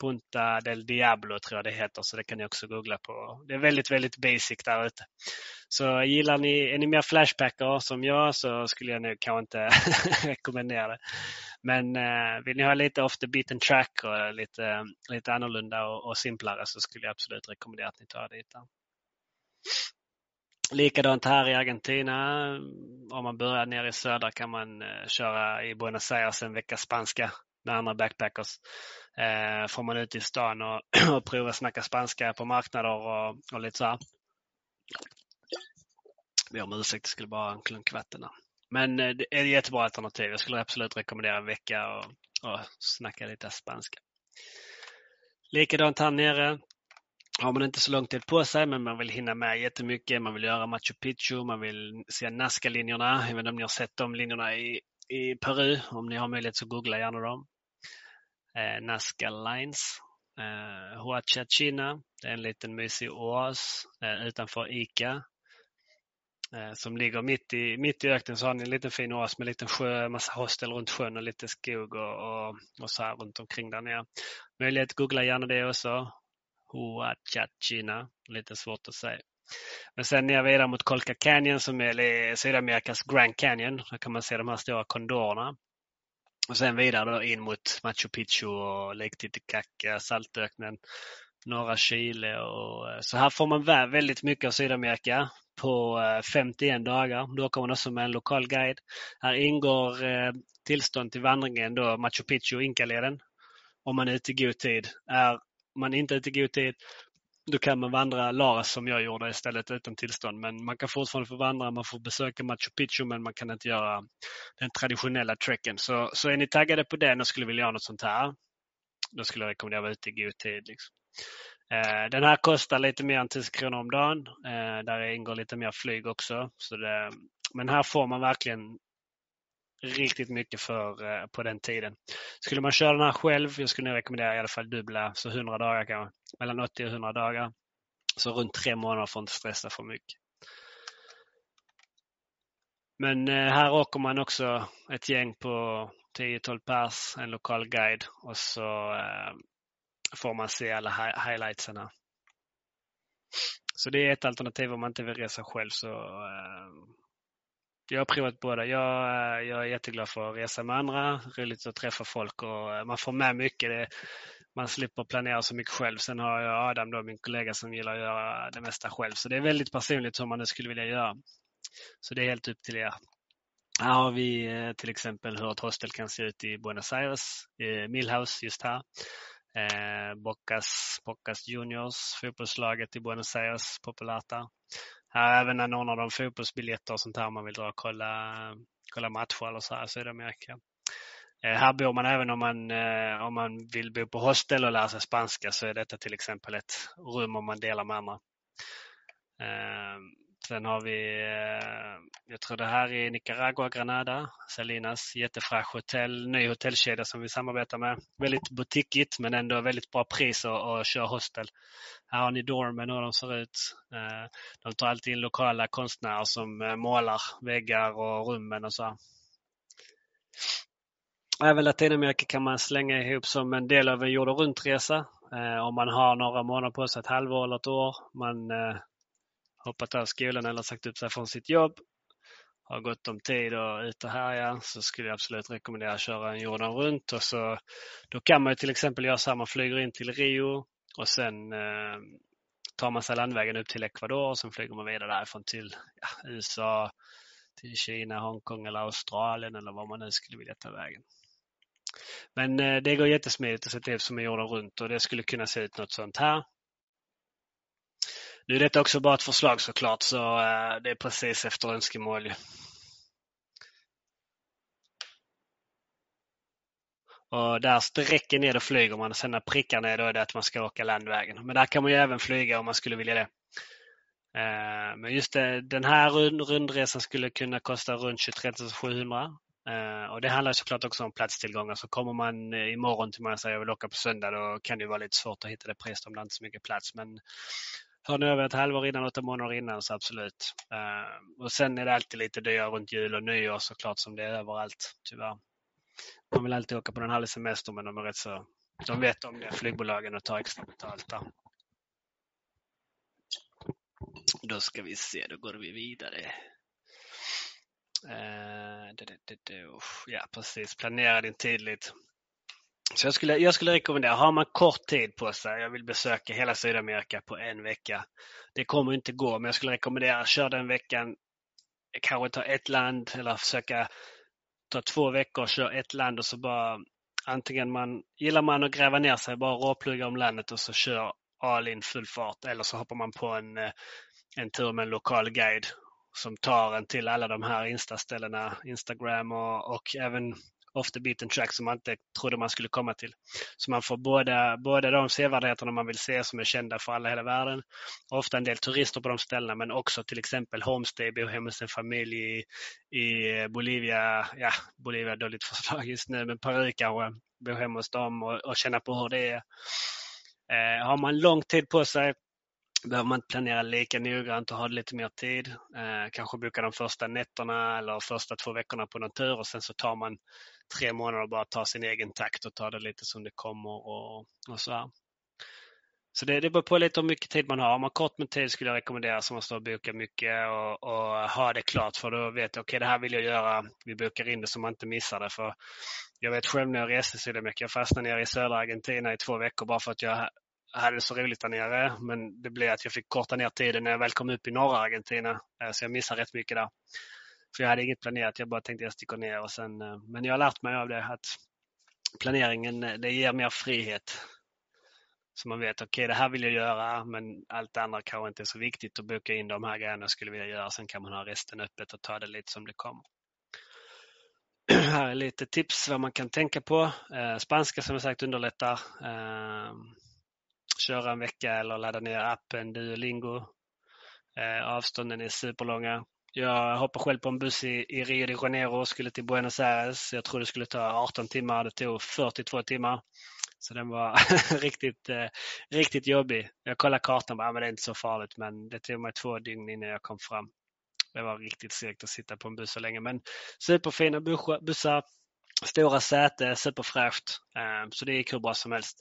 Punta del Diablo tror jag det heter, så det kan ni också googla på. Det är väldigt, väldigt basic där ute. Så gillar ni, är ni mer flashbacker som jag så skulle jag nu kanske inte rekommendera det. Men eh, vill ni ha lite off the beaten track och lite, lite annorlunda och, och simplare så skulle jag absolut rekommendera att ni tar dit. Där. Likadant här i Argentina. Om man börjar nere i söder kan man eh, köra i Buenos Aires en vecka spanska med andra backpackers. Eh, får man ut i stan och, och prova snacka spanska på marknader och, och lite så här. Be om ursäkt, det skulle bara en klunk vatten där. Men eh, det är ett jättebra alternativ. Jag skulle absolut rekommendera en vecka och, och snacka lite spanska. Likadant här nere har man inte så lång tid på sig men man vill hinna med jättemycket. Man vill göra Machu Picchu, man vill se Nazca-linjerna. Jag vet inte om ni har sett de linjerna i, i Peru. Om ni har möjlighet så googla gärna dem. Eh, Nazca Lines. Eh, Huachachina, det är en liten mysig oas eh, utanför Ica. Eh, som ligger mitt i, mitt i öknen så har ni en liten fin oas med en liten sjö, massa hostel runt sjön och lite skog och, och, och så här runt omkring där nere. Möjlighet, googla gärna det också. Huachachina, lite svårt att säga. Men sen ner vidare mot Colca Canyon som är Sydamerikas Grand Canyon. Där kan man se de här stora kondorerna. Och sen vidare då in mot Machu Picchu och Lake Titicaca, saltöknen, norra Chile. Och, eh, så här får man väldigt mycket av Sydamerika på eh, 51 dagar. Då kommer man också med en lokal guide. Här ingår eh, tillstånd till vandringen då Machu Picchu och Inkaleden. Om man är ute i god tid. Är man inte ute i god tid då kan man vandra Laras som jag gjorde istället utan tillstånd. Men man kan fortfarande få vandra, man får besöka Machu Picchu men man kan inte göra den traditionella trekken. Så, så är ni taggade på den och skulle vilja göra något sånt här, då skulle jag rekommendera att vara ute i god tid. Liksom. Eh, den här kostar lite mer än 1000 kronor om dagen. Eh, där ingår lite mer flyg också. Så det, men här får man verkligen riktigt mycket för eh, på den tiden. Skulle man köra den här själv, jag skulle rekommendera i alla fall dubbla, så 100 dagar kanske. Mellan 80 och 100 dagar. Så runt tre månader får inte stressa för mycket. Men eh, här åker man också ett gäng på 10-12 pers, en lokal guide och så eh, får man se alla highlightsarna. Så det är ett alternativ om man inte vill resa själv så eh, jag har provat båda. Jag, eh, jag är jätteglad för att resa med andra. Roligt att träffa folk och eh, man får med mycket. Det, man slipper planera så mycket själv. Sen har jag Adam, då, min kollega, som gillar att göra det mesta själv. Så det är väldigt personligt hur man nu skulle vilja göra. Så det är helt upp till er. Här har vi eh, till exempel hur ett hostel kan se ut i Buenos Aires, Millhouse just här. Bocas, Bocas Juniors, fotbollslaget i Buenos Aires, populärt där. Här även anordnar de fotbollsbiljetter och sånt här om man vill dra och kolla, kolla matcher eller så här i Sydamerika. Eh, här bor man även om man, eh, om man vill bo på hostel och lära sig spanska så är detta till exempel ett rum om man delar med andra. Ehm, Sen har vi, eh, jag tror det här är Nicaragua, Granada, Salinas, jättefräsch hotell, ny hotellkedja som vi samarbetar med. Väldigt butikigt men ändå väldigt bra pris att köra hostel. Här har ni Dormen hur de ser ut. Eh, de tar alltid in lokala konstnärer som eh, målar väggar och rummen och så. Även Latinamerika kan man slänga ihop som en del av en jord runt-resa. Om man har några månader på sig, ett halvår eller ett år. Man hoppat av skolan eller sagt upp sig från sitt jobb, har gott om tid och ut och härja så skulle jag absolut rekommendera att köra en jorden runt. Och så, då kan man till exempel göra så här, man flyger in till Rio och sen eh, tar man sig landvägen upp till Ecuador och sen flyger man vidare därifrån till ja, USA, till Kina, Hongkong eller Australien eller var man nu skulle vilja ta vägen. Men eh, det går jättesmidigt att sätta ihop som en jorden runt och det skulle kunna se ut något sånt här. Nu är detta också bara ett förslag såklart, så eh, det är precis efter önskemål. Och där sträcker ner och flyger man. Sen när prickarna är då är det att man ska åka landvägen. Men där kan man ju även flyga om man skulle vilja det. Eh, men just det, den här rundresan skulle kunna kosta runt 23 700. Eh, och det handlar såklart också om platstillgångar. Så kommer man imorgon till mig och säger jag vill åka på söndag då kan det vara lite svårt att hitta det priset om det inte är så mycket plats. Men Tar ni över ett halvår innan, åtta månader innan så absolut. Eh, och sen är det alltid lite dyrare runt jul och nyår såklart som det är överallt tyvärr. Man vill alltid åka på den halv semester men de är rätt så, de vet om det, flygbolagen och tar extra betalt där. Då ska vi se, då går vi vidare. Uh, det, det, det, ja precis, planera din tid lite. Så jag skulle, jag skulle rekommendera, har man kort tid på sig, jag vill besöka hela Sydamerika på en vecka. Det kommer inte gå, men jag skulle rekommendera, kör den veckan, kanske ta ett land eller försöka ta två veckor och köra ett land och så bara antingen man, gillar man att gräva ner sig, bara råplugga om landet och så kör all in full fart eller så hoppar man på en, eh, en tur med en lokal guide som tar en till alla de här instaställena, Instagram och, och även off the beaten track som man inte trodde man skulle komma till. Så man får båda, båda de sevärdheterna man vill se som är kända för alla i hela världen. Ofta en del turister på de ställena men också till exempel homestay, bo hemma hos en familj i, i Bolivia. Ja, Bolivia är dåligt förslag just nu men Peru kanske. Bo hemma hos dem och, och känna på hur det är. Eh, har man lång tid på sig behöver man inte planera lika noggrant och ha lite mer tid. Eh, kanske boka de första nätterna eller första två veckorna på någon tur och sen så tar man tre månader och bara ta sin egen takt och ta det lite som det kommer och, och så här. Så det, det beror på lite hur mycket tid man har. Om man har kort med tid skulle jag rekommendera som och bokar mycket och, och ha det klart för då vet jag okej okay, det här vill jag göra. Vi bokar in det så man inte missar det. För jag vet själv när jag reste så mycket. jag fastnade nere i södra Argentina i två veckor bara för att jag hade det så roligt där nere. Men det blev att jag fick korta ner tiden när jag väl kom upp i norra Argentina. Eh, så jag missade rätt mycket där. För jag hade inget planerat, jag bara tänkte jag sticker ner och sen. Eh, men jag har lärt mig av det att planeringen eh, det ger mer frihet. Så man vet, okej okay, det här vill jag göra men allt det andra kanske inte är så viktigt att boka in de här grejerna jag skulle vilja göra. Sen kan man ha resten öppet och ta det lite som det kommer. här är lite tips vad man kan tänka på. Eh, spanska som jag sagt underlättar. Eh, köra en vecka eller ladda ner appen Duolingo. Eh, avstånden är superlånga. Jag hoppade själv på en buss i, i Rio de Janeiro och skulle till Buenos Aires. Jag trodde det skulle ta 18 timmar. Det tog 42 timmar. Så den var riktigt, eh, riktigt jobbig. Jag kollade kartan och bara, men det är inte så farligt. Men det tog mig två dygn innan jag kom fram. Det var riktigt segt att sitta på en buss så länge. Men superfina bussar, stora säte, superfräscht. Eh, så det gick hur bra som helst.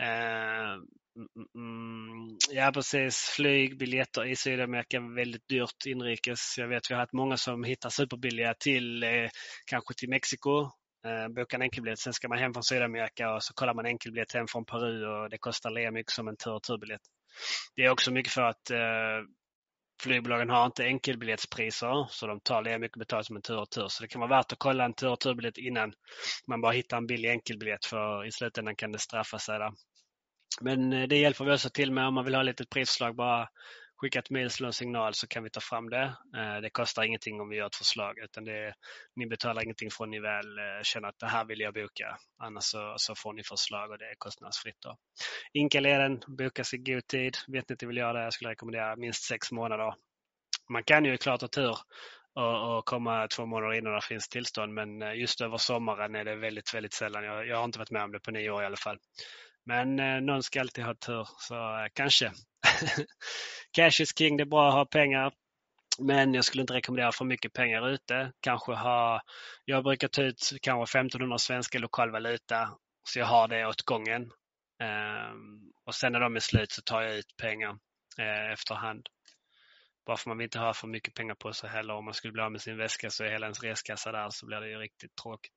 Eh, Mm, mm, mm, ja precis, flygbiljetter i Sydamerika är väldigt dyrt inrikes. Jag vet vi har haft många som hittar superbilliga till eh, kanske till Mexiko. Eh, bokar en enkelbiljett, sen ska man hem från Sydamerika och så kollar man enkelbiljett hem från Peru och det kostar lika mycket som en tur och turbiljett. Det är också mycket för att eh, flygbolagen har inte enkelbiljettspriser så de tar lika mycket betalt som en tur och tur. Så det kan vara värt att kolla en tur och turbiljett innan man bara hittar en billig enkelbiljett för i slutändan kan det straffa sig där. Men eh, det hjälper vi också till med om man vill ha lite prisslag. Bara skicka ett mejl, slå en signal så kan vi ta fram det. Eh, det kostar ingenting om vi gör ett förslag utan det, ni betalar ingenting från ni väl eh, känner att det här vill jag boka. Annars så, så får ni förslag och det är kostnadsfritt. Då. Inkaleden bokas i god tid. Vet ni inte vill göra det, jag skulle rekommendera minst sex månader. Man kan ju klart ha tur och, och komma två månader innan det finns tillstånd men just över sommaren är det väldigt, väldigt sällan. Jag, jag har inte varit med om det på nio år i alla fall. Men eh, någon ska alltid ha tur, så eh, kanske. Cash is king, det är bra att ha pengar. Men jag skulle inte rekommendera för mycket pengar ute. Kanske ha, jag brukar ta ut kanske 1500 svenska lokalvaluta så jag har det åt gången. Ehm, och sen när de är slut så tar jag ut pengar eh, efterhand. Bara för man vill inte ha för mycket pengar på sig heller. Om man skulle bli av med sin väska så är hela ens reskassa där så blir det ju riktigt tråkigt.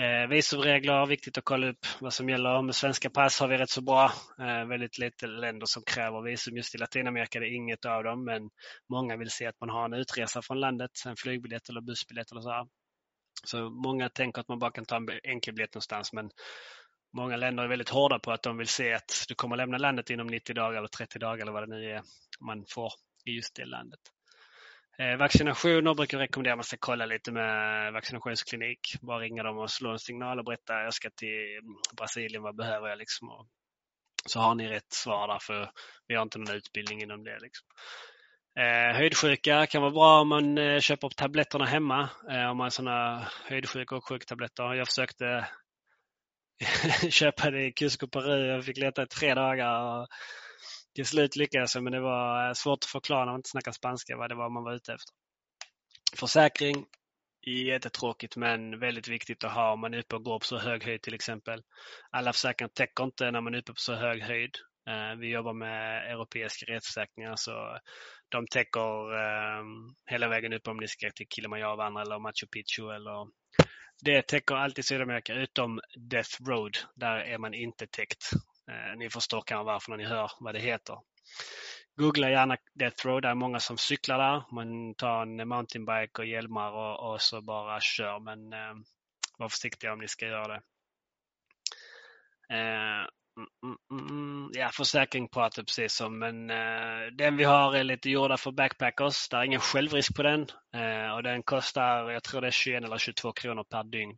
Eh, visumregler, viktigt att kolla upp vad som gäller. Med svenska pass har vi rätt så bra. Eh, väldigt lite länder som kräver visum. Just i Latinamerika är det inget av dem, men många vill se att man har en utresa från landet, en flygbiljett eller bussbiljett eller så. Här. Så många tänker att man bara kan ta en enkelbiljett någonstans, men många länder är väldigt hårda på att de vill se att du kommer lämna landet inom 90 dagar eller 30 dagar eller vad det nu är man får i just det landet. Eh, vaccinationer brukar jag rekommendera att man ska kolla lite med vaccinationsklinik. Bara ringa dem och slå en signal och berätta jag ska till mm, Brasilien, vad behöver jag? Liksom. Och så har ni rätt svar där för vi har inte någon utbildning inom det. Liksom. Eh, höjdsjuka kan vara bra om man eh, köper tabletterna hemma. Eh, om man har sådana höjdsjuka och sjuktabletter. Jag försökte köpa det i Cusco Peru. Jag fick leta i tre dagar. Och till slut lyckades jag men det var eh, svårt att förklara när man inte snackar spanska vad det var man var ute efter. Försäkring, jättetråkigt men väldigt viktigt att ha om man är uppe och går på så hög höjd till exempel. Alla försäkringar täcker inte när man är uppe på så hög höjd. Eh, vi jobbar med europeiska rättsförsäkringar så alltså, de täcker ehm, hela vägen upp om ni ska till Kilimanjaro eller Machu Picchu eller det täcker alltid Sydamerika utom Death Road. Där är man inte täckt. Eh, ni förstår kanske varför när ni hör vad det heter. Googla gärna Death Road. Det är många som cyklar där. Man tar en mountainbike och hjälmar och, och så bara kör. Men eh, var försiktiga om ni ska göra det. Eh, mm, mm, mm, mm. ja, försäkring pratar precis om, men eh, den vi har är lite gjorda för backpackers. Det är ingen självrisk på den eh, och den kostar, jag tror det är 21 eller 22 kronor per dygn.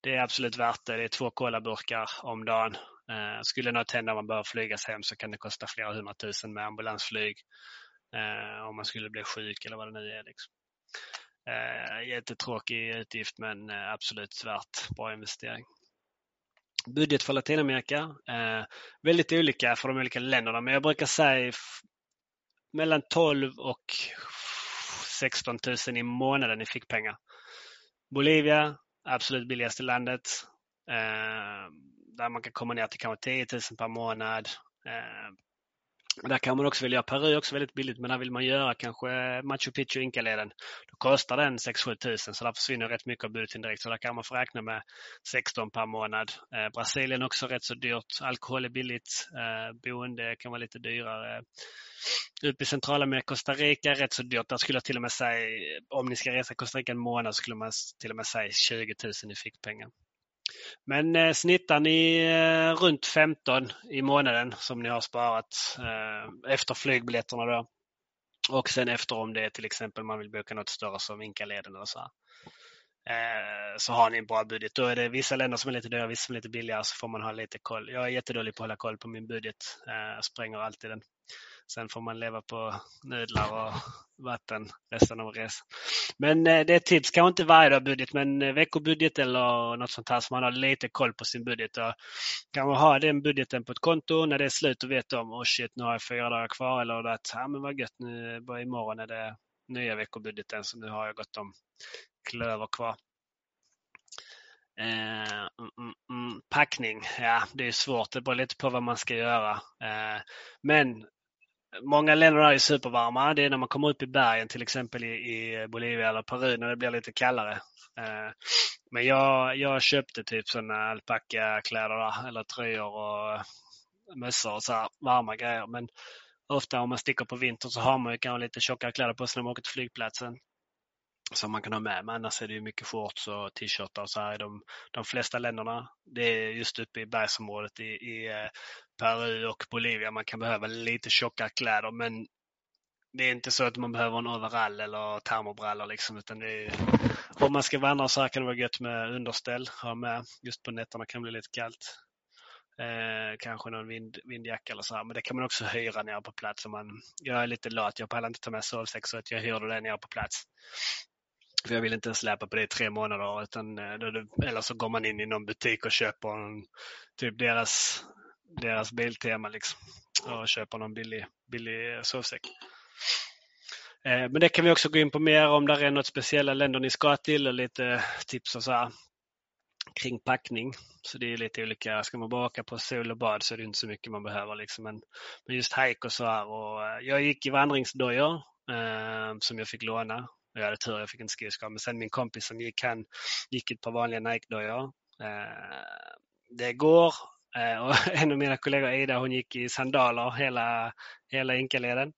Det är absolut värt det. Det är två kolaburkar om dagen Eh, skulle något hända om man behöver flygas hem så kan det kosta flera hundratusen med ambulansflyg eh, om man skulle bli sjuk eller vad det nu är. Liksom. Eh, jättetråkig utgift men eh, absolut värt. Bra investering. Budget för Latinamerika. Eh, väldigt olika för de olika länderna men jag brukar säga mellan 12 och 16 000 i månaden i fickpengar. Bolivia, absolut billigaste landet. Eh, där man kan komma ner till kanske 10 000 per månad. Eh, där kan man också välja. Peru är också väldigt billigt, men där vill man göra kanske Machu Picchu Inkaleden. Då kostar den 6-7 tusen, så där försvinner rätt mycket av budgeten direkt. Så där kan man få räkna med 16 per månad. Eh, Brasilien också rätt så dyrt. Alkohol är billigt. Eh, boende kan vara lite dyrare. Uppe i Centralamerika, Costa Rica är rätt så dyrt. Där skulle jag till och med säga, om ni ska resa Costa Rica en månad, skulle man till och med säga 20 000 i fickpengar. Men eh, snittar ni eh, runt 15 i månaden som ni har sparat eh, efter flygbiljetterna då. Och sen efter om det är till exempel man vill boka något större som Inkaleden och så här. Eh, så har ni en bra budget. Då är det vissa länder som är lite dyrare, vissa som är lite billigare så får man ha lite koll. Jag är jättedålig på att hålla koll på min budget. Eh, spränger alltid den. Sen får man leva på nudlar och vatten resten av resan. Men eh, det är ett tips, kanske inte varje dag budget, men eh, veckobudget eller något sånt här så man har lite koll på sin budget. Och kan man ha den budgeten på ett konto när det är slut och vet om, oh shit, nu har jag fyra dagar kvar eller att, ja men vad gött, nu bara imorgon är det nya veckobudgeten så nu har jag gott om klöver kvar. Eh, mm, mm, mm, packning, ja det är svårt. Det beror lite på vad man ska göra. Eh, men Många länder är supervarma. Det är när man kommer upp i bergen, till exempel i, i Bolivia eller Peru, när det blir lite kallare. Eh, men jag, jag köpte typ sådana alpackakläder eller tröjor och mössor och så här, varma grejer. Men ofta om man sticker på vintern så har man ju kanske lite tjockare kläder på sig när man åker till flygplatsen som man kan ha med. Men annars är det mycket shorts och t-shirtar och så här i de, de flesta länderna. Det är just uppe i bergsområdet i, i eh, Peru och Bolivia man kan behöva lite tjockare kläder men det är inte så att man behöver en overall eller termobrallor liksom utan det är, om man ska vandra så här kan det vara gött med underställ, ha med. Just på nätterna kan det bli lite kallt. Eh, kanske någon vind, vindjacka eller så här. Men det kan man också hyra nere på plats. Om man, jag är lite lat, jag pallar inte ta med sovsäck så att jag hyrde det nere på plats. För jag vill inte släpa på det i tre månader. Utan, eh, eller så går man in i någon butik och köper en, typ deras, deras biltema liksom. Och köper någon billig, billig sovsäck. Eh, men det kan vi också gå in på mer om det är något speciella länder ni ska till och lite tips och så här kring packning. Så det är lite olika. Ska man bara åka på sol och bad så är det inte så mycket man behöver. Liksom. Men, men just hike och så här. Och, eh, jag gick i vandringsdojor eh, som jag fick låna jag hade tur, jag fick en skridskor. Men sen min kompis som gick, han gick ett par vanliga Nike-dojor. Eh, det går. Eh, och en av mina kollegor, Ida, hon gick i sandaler hela, hela Inkaleden.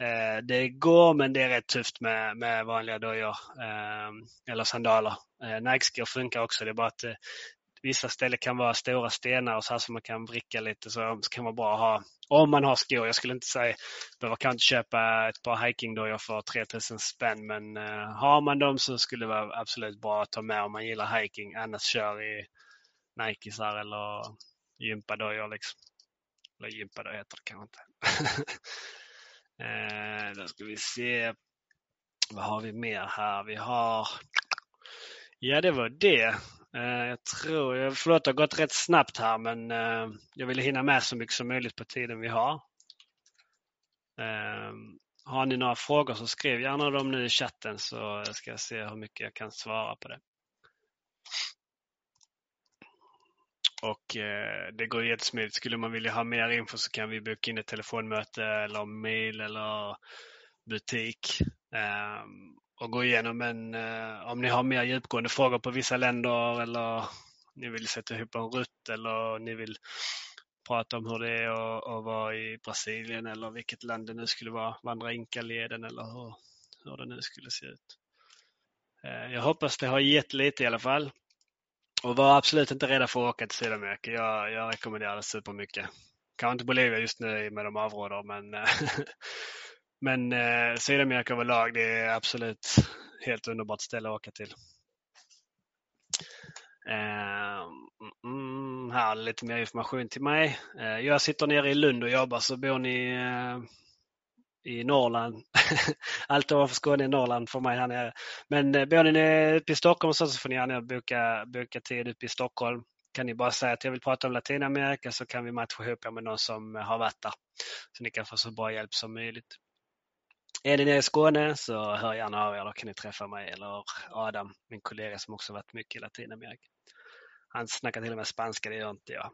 Eh, det går men det är rätt tufft med, med vanliga dojor eh, eller sandaler. Eh, Nike-skor funkar också, det är bara att eh, vissa ställen kan vara stora stenar och så här som man kan vricka lite så kan man bara ha om man har skor. Jag skulle inte säga, behöver kanske köpa ett par hikingdojor för 3000 spänn men uh, har man dem så skulle det vara absolut bra att ta med om man gillar hiking. Annars kör i Nikesar eller gympadojor liksom. Eller gympadojor heter det kanske inte. uh, då ska vi se. Vad har vi mer här? Vi har Ja, det var det. Eh, jag tror, förlåt det har gått rätt snabbt här men eh, jag ville hinna med så mycket som möjligt på tiden vi har. Eh, har ni några frågor så skriv gärna dem nu i chatten så ska jag se hur mycket jag kan svara på det. Och det går jättesmidigt. Skulle man vilja ha mer info så kan vi boka in ett telefonmöte eller mail eller butik och gå igenom. Men eh, om ni har mer djupgående frågor på vissa länder eller ni vill sätta ihop en rutt eller ni vill prata om hur det är att, att vara i Brasilien eller vilket land det nu skulle vara, vandra Inkaleden eller hur, hur det nu skulle se ut. Eh, jag hoppas det har gett lite i alla fall. Och var absolut inte rädda för att åka till Sydamerika. Jag, jag rekommenderar det supermycket. Kanske inte Bolivia just nu med de avråder men eh, Men eh, Sydamerika överlag, det är absolut helt underbart ställe att åka till. Eh, mm, här lite mer information till mig. Eh, jag sitter nere i Lund och jobbar så bor ni eh, i Norrland. Allt ovanför Skåne är Norrland för mig här nere. Men eh, bor ni uppe i Stockholm så, så får ni gärna boka, boka tid uppe i Stockholm. Kan ni bara säga att jag vill prata om Latinamerika så kan vi matcha ihop er med någon som eh, har varit där. Så ni kan få så bra hjälp som möjligt. Är ni nere i Skåne så hör gärna av er, då kan ni träffa mig eller Adam, min kollega som också varit mycket i Latinamerika. Han snackar till och med spanska, det gör inte jag.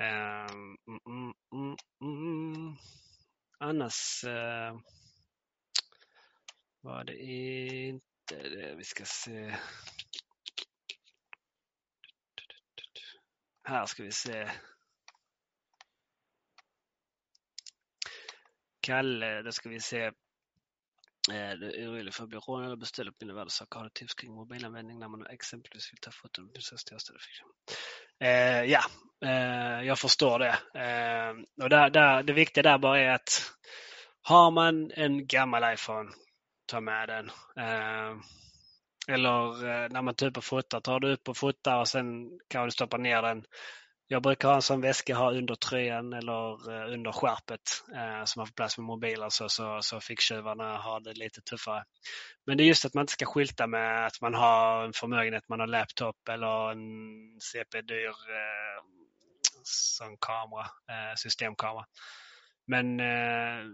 Um, mm, mm, mm, Annars uh, var det inte det. Vi ska se. Här ska vi se. Kalle, då ska vi se. Eh, du är orolig för att bli rånad eller beställa upp mina värdesaker. Har du tips kring mobilanvändning när man exempelvis vill ta foton på eh, Ja, eh, jag förstår det. Eh, och där, där, det viktiga där bara är att har man en gammal iPhone, ta med den. Eh, eller eh, när man typ och fotar, tar du upp och fotar och sen kan du stoppa ner den jag brukar ha en sån väska ha under tröjan eller eh, under skärpet eh, så man får plats med mobiler så, så, så ficktjuvarna har det lite tuffare. Men det är just att man inte ska skylta med att man har en förmögenhet, man har laptop eller en CP-dyr eh, sån kamera, eh, systemkamera. Men eh,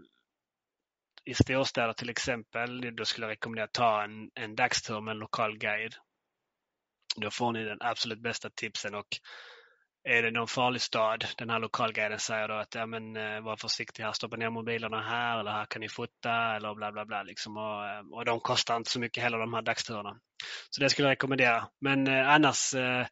i storstäder till exempel, då skulle jag rekommendera att ta en, en dagstur med en lokal guide. Då får ni den absolut bästa tipsen och är det någon farlig stad, den här lokalguiden säger då att ja, men, eh, var försiktig här, stoppa ner mobilerna här eller här kan ni fota eller bla bla bla. Liksom. Och, eh, och de kostar inte så mycket heller de här dagsturerna. Så det skulle jag rekommendera. Men eh, annars eh,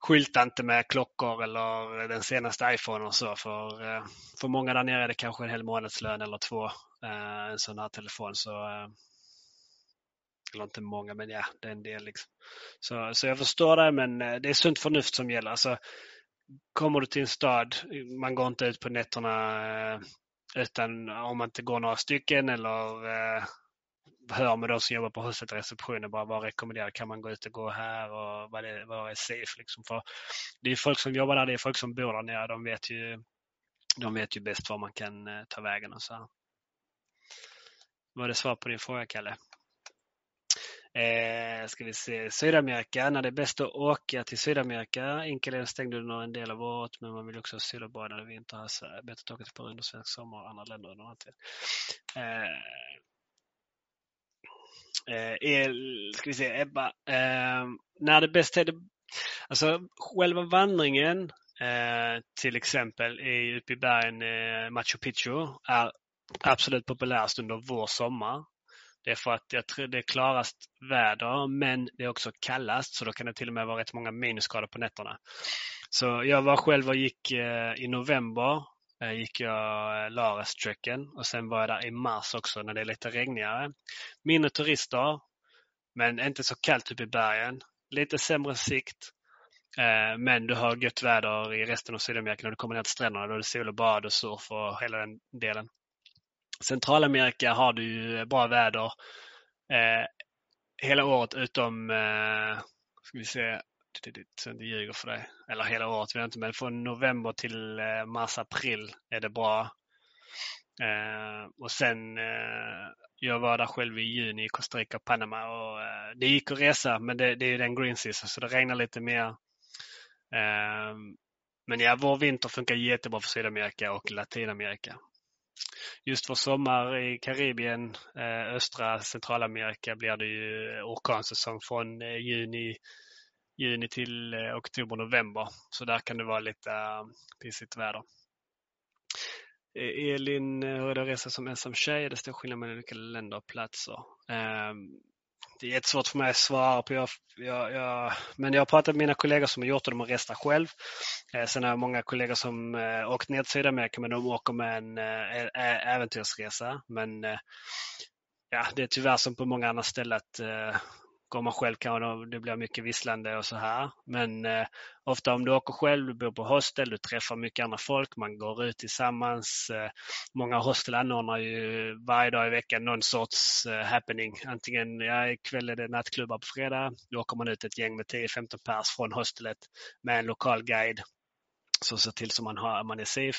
skylta inte med klockor eller den senaste iPhone och så. För, eh, för många där nere är det kanske en hel månadslön eller två eh, en sån här telefon. Så eh, spelar eller inte många, men ja, det är en del. Liksom. Så, så jag förstår det, men eh, det är sunt förnuft som gäller. Alltså, kommer du till en stad, man går inte ut på nätterna eh, utan om man inte går några stycken eller eh, hör med de som jobbar på huset och receptionen bara vad rekommenderar kan man gå ut och gå här och vad, är, vad är safe liksom. För det är folk som jobbar där, det är folk som bor där nere. De vet ju, de vet ju bäst var man kan eh, ta vägen och så. Var det svar på din fråga Kalle? Eh, ska vi se, Sydamerika, när det är bäst att åka till Sydamerika. Inkelen stängde under en del av året men man vill också ha sol och bad när det är vinter. Alltså, bättre att åka till Peru under svensk sommar och andra länder under annan. Eh, eh, ska vi se, Ebba. Eh, när det bäst är det, alltså själva vandringen eh, till exempel i, uppe i bergen eh, Machu Picchu är absolut populärast under vår sommar. Det är för att jag tror det är klarast väder men det är också kallast så då kan det till och med vara rätt många minusgrader på nätterna. Så jag var själv och gick eh, i november eh, gick jag eh, Lareströcken och sen var jag där i mars också när det är lite regnigare. Mindre turister men inte så kallt uppe i bergen. Lite sämre sikt. Eh, men du har gött väder i resten av Sydamerika när du kommer ner till stränderna. Då är det sol och bad och surf och hela den delen. Centralamerika har du ju bra väder eh, hela året utom, eh, ska vi se, så jag inte ljuger för dig. Eller hela året vet jag inte, men från november till eh, mars, april är det bra. Eh, och sen, eh, jag var där själv i juni i Costa Rica och Panama och eh, det gick att resa men det, det är den green season så det regnar lite mer. Eh, men ja, vår vinter funkar jättebra för Sydamerika och Latinamerika just för sommar i Karibien, eh, östra Centralamerika blir det ju orkansäsong från eh, juni, juni till eh, oktober, november. Så där kan det vara lite pissigt väder. Elin, hur är det att resa som ensam tjej? Det står skillnad mellan olika länder och platser. Ehm, det är jättesvårt för mig att svara på. Jag, jag, jag, men jag har pratat med mina kollegor som har gjort det, de har restat själv. Eh, sen har jag många kollegor som eh, åkt ner till Sydamerika men de åker med en eh, äventyrsresa. Men eh, ja, det är tyvärr som på många andra ställen att eh, åker man själv kan det blir mycket visslande och så här. Men eh, ofta om du åker själv, du bor på hostel, du träffar mycket andra folk, man går ut tillsammans. Eh, många hostel anordnar ju varje dag i veckan någon sorts eh, happening. Antingen ja, ikväll är det nattklubbar på fredag, då åker man ut ett gäng med 10-15 pers från hostelet med en lokal guide som ser till så man, har, man är safe.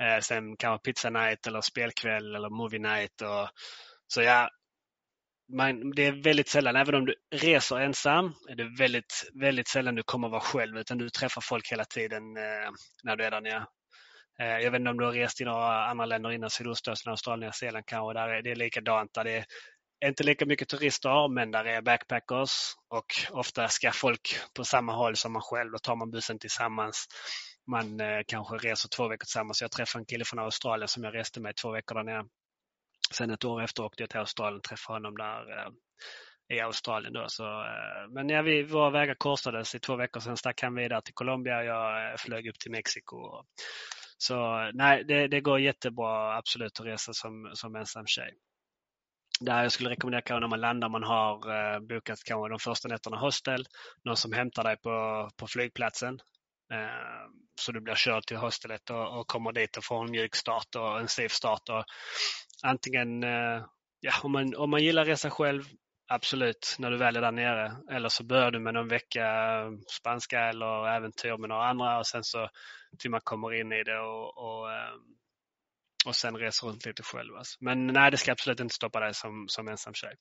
Eh, sen kan pizza night eller spelkväll eller movie night. Och, så ja, man, det är väldigt sällan, även om du reser ensam, är det väldigt, väldigt sällan du kommer vara själv utan du träffar folk hela tiden eh, när du är där nere. Eh, jag vet inte om du har rest i några andra länder innan Sydostasien, Australien, Nya Zeeland kanske, där är det likadant. Där det är inte lika mycket turister, men där är backpackers och ofta ska folk på samma håll som man själv. Då tar man bussen tillsammans. Man eh, kanske reser två veckor tillsammans. Jag träffade en kille från Australien som jag reste med två veckor där nere. Sen ett år efter åkte jag till Australien och träffade honom där eh, i Australien. Då. Så, eh, men ja, vi, våra vägar korsades i två veckor. Sen stack han vidare till Colombia och jag eh, flög upp till Mexiko. Så nej, det, det går jättebra absolut att resa som, som ensam tjej. Där jag skulle rekommendera kanske när man landar, man har eh, bokat kanske de första nätterna hostel, någon som hämtar dig på, på flygplatsen. Eh, så du blir körd till hostelet och, och kommer dit och får en mjuk start och en safe start. Och antingen, eh, ja, om, man, om man gillar resa själv, absolut, när du väl är där nere. Eller så börjar du med någon vecka eh, spanska eller äventyr med några andra och sen så till man kommer in i det och, och, och sen reser runt lite själv. Alltså. Men nej, det ska absolut inte stoppa dig som, som ensam tjej.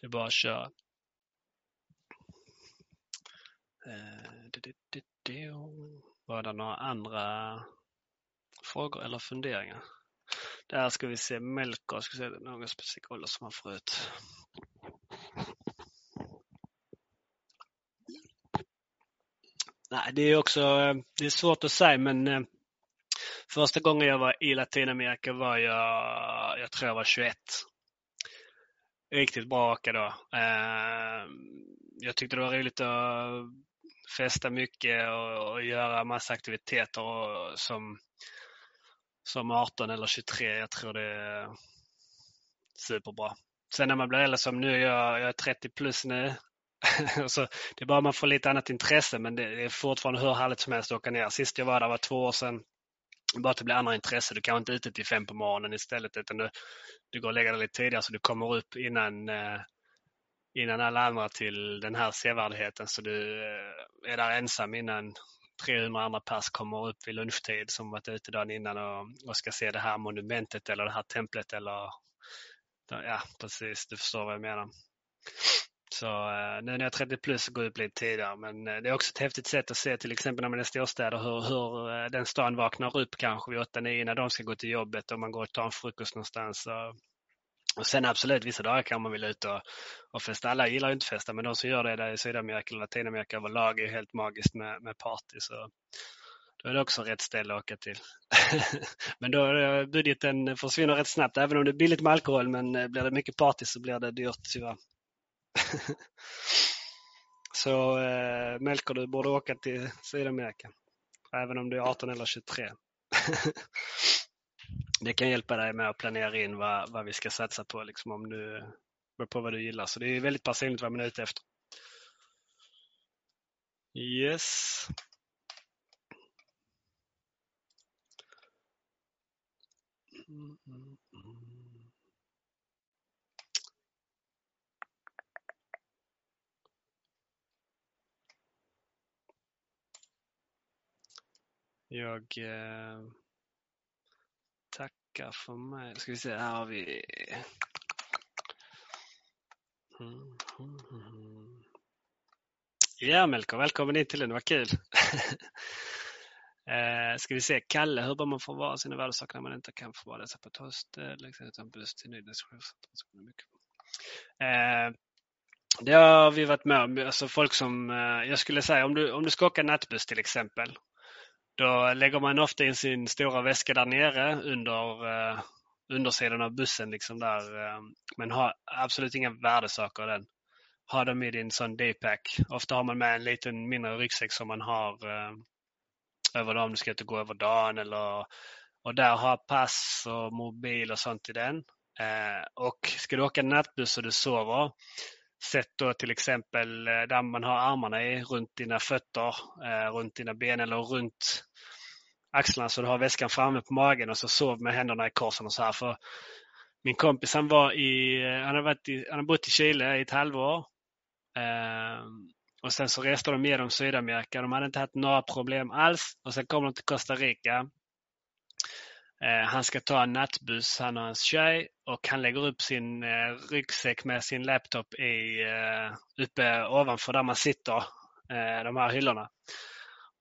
Det är bara att köra. Var det några andra frågor eller funderingar? Där ska vi se Melker, ska se någon specifik ålder som han får ut. Nej, det är också det är svårt att säga men eh, första gången jag var i Latinamerika var jag, jag tror jag var 21. Riktigt bra åka då. Eh, jag tyckte det var roligt att festa mycket och, och göra massa aktiviteter och, som som 18 eller 23. Jag tror det är superbra. Sen när man blir äldre som nu, jag, jag är 30 plus nu. så det är bara man får lite annat intresse men det är fortfarande hur härligt som helst att åka ner. Sist jag var där var två år sedan. Bara att det blir andra intresse. Du kan inte ute till fem på morgonen istället utan du, du går och lägger dig lite tidigare så du kommer upp innan, eh, innan alla andra till den här sevärdheten. Så du eh, är där ensam innan 300 andra pers kommer upp vid lunchtid som varit ute dagen innan och, och ska se det här monumentet eller det här templet eller ja, precis, du förstår vad jag menar. Så eh, nu när jag är 30 plus så går jag upp lite tidigare men eh, det är också ett häftigt sätt att se till exempel när man är i storstäder hur, hur den stan vaknar upp kanske vid 8-9 när de ska gå till jobbet och man går och tar en frukost någonstans. Och, och sen absolut, vissa dagar kan man vilja ut och, och festa. Alla gillar ju inte festa, men de som gör det där i Sydamerika och Latinamerika överlag är helt magiskt med, med party. Så då är det också rätt ställe att åka till. men då budgeten försvinner rätt snabbt, även om det är billigt med alkohol. Men eh, blir det mycket party så blir det dyrt tyvärr. så eh, Melker, du borde åka till Sydamerika. Även om du är 18 eller 23. det kan hjälpa dig med att planera in vad, vad vi ska satsa på, liksom, om du, på vad du gillar. Så det är väldigt personligt vad man är ute efter. Yes. Mm, mm, mm. Jag eh, vecka för mig. Ska vi se, här har vi... Ja Melko, välkommen in till den, vad kul! eh, ska vi se, Kalle, hur bör man förvara sina värdesaker när man inte kan förvara dessa på ett hostel, eh, liksom, utan buss till eh, Det har vi varit med om, alltså folk som, eh, jag skulle säga om du, om du ska åka nattbuss till exempel, då lägger man ofta in sin stora väska där nere under eh, undersidan av bussen. Liksom där. Eh, men har absolut inga värdesaker i den. Ha dem i din sån D-pack. Ofta har man med en liten mindre ryggsäck som man har eh, över över om du ska inte gå över dagen. Eller, och där har pass och mobil och sånt i den. Eh, och ska du åka nattbuss och du sover Sätt då till exempel eh, där man har armarna i, runt dina fötter, eh, runt dina ben eller runt axlarna så du har väskan framme på magen och så sov med händerna i korsen och så här. För min kompis han var i, eh, han har, varit i, han har bott i Chile i ett halvår. Och sen så reste de genom Sydamerika. De hade inte haft några problem alls. Och sen kom de till Costa Rica. Eh, han ska ta en nattbuss, han och hans tjej och han lägger upp sin eh, ryggsäck med sin laptop i, eh, uppe ovanför där man sitter, de här hyllorna.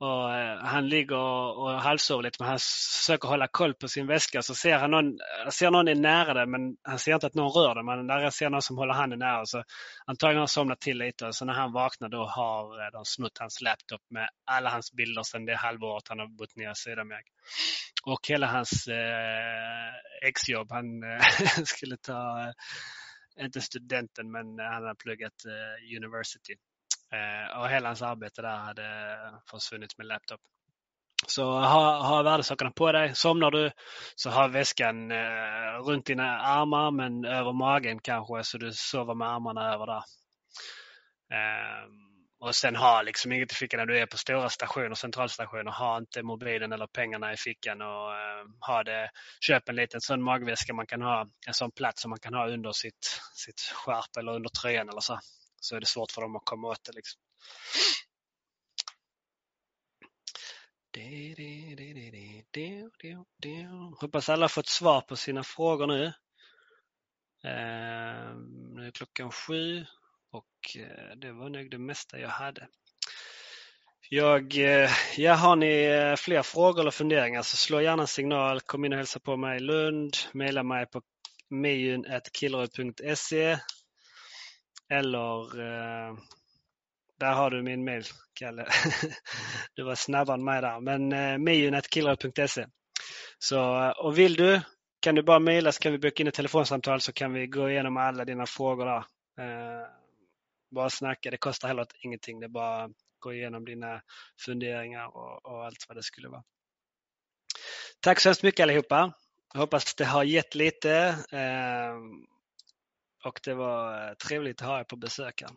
Och, eh, han ligger och, och halvsover lite men han försöker hålla koll på sin väska. Så ser han någon, ser någon är nära det men han ser inte att någon rör det. Men där ser någon som håller handen nära. Så antagligen har han somnat till lite och så när han vaknar då har eh, de snott hans laptop med alla hans bilder sedan det halvåret han har bott nere i Sydamerika. Och hela hans eh, exjobb. Han eh, skulle ta, inte studenten men han har pluggat eh, university. Eh, och hela hans arbete där hade försvunnit med laptop. Så ha, ha värdesakerna på dig. Somnar du så ha väskan eh, runt dina armar men över magen kanske så du sover med armarna över där. Eh, och sen ha liksom inget i fickan när du är på stora stationer, centralstationer. Ha inte mobilen eller pengarna i fickan och eh, ha det. Köp en liten sån magväska man kan ha, en sån plats som man kan ha under sitt, sitt skärp eller under tröjan eller så så är det svårt för dem att komma åt det. Liksom. Hoppas alla fått svar på sina frågor nu. Eh, nu är klockan sju och eh, det var nog det mesta jag hade. Jag, eh, ja, har ni eh, fler frågor eller funderingar så slå gärna en signal. Kom in och hälsa på mig i Lund. Mejla mig på mejun.killerud.se eller eh, där har du min mail, Kalle. du var snabbare än mig där. Men eh, mejun.killrad.se. Så, eh, och vill du kan du bara mejla så kan vi boka in ett telefonsamtal så kan vi gå igenom alla dina frågor där. Eh, bara snacka, det kostar heller ingenting. Det är bara att gå igenom dina funderingar och, och allt vad det skulle vara. Tack så hemskt mycket allihopa. Jag hoppas det har gett lite. Eh, och det var eh, trevligt att ha er på besök här.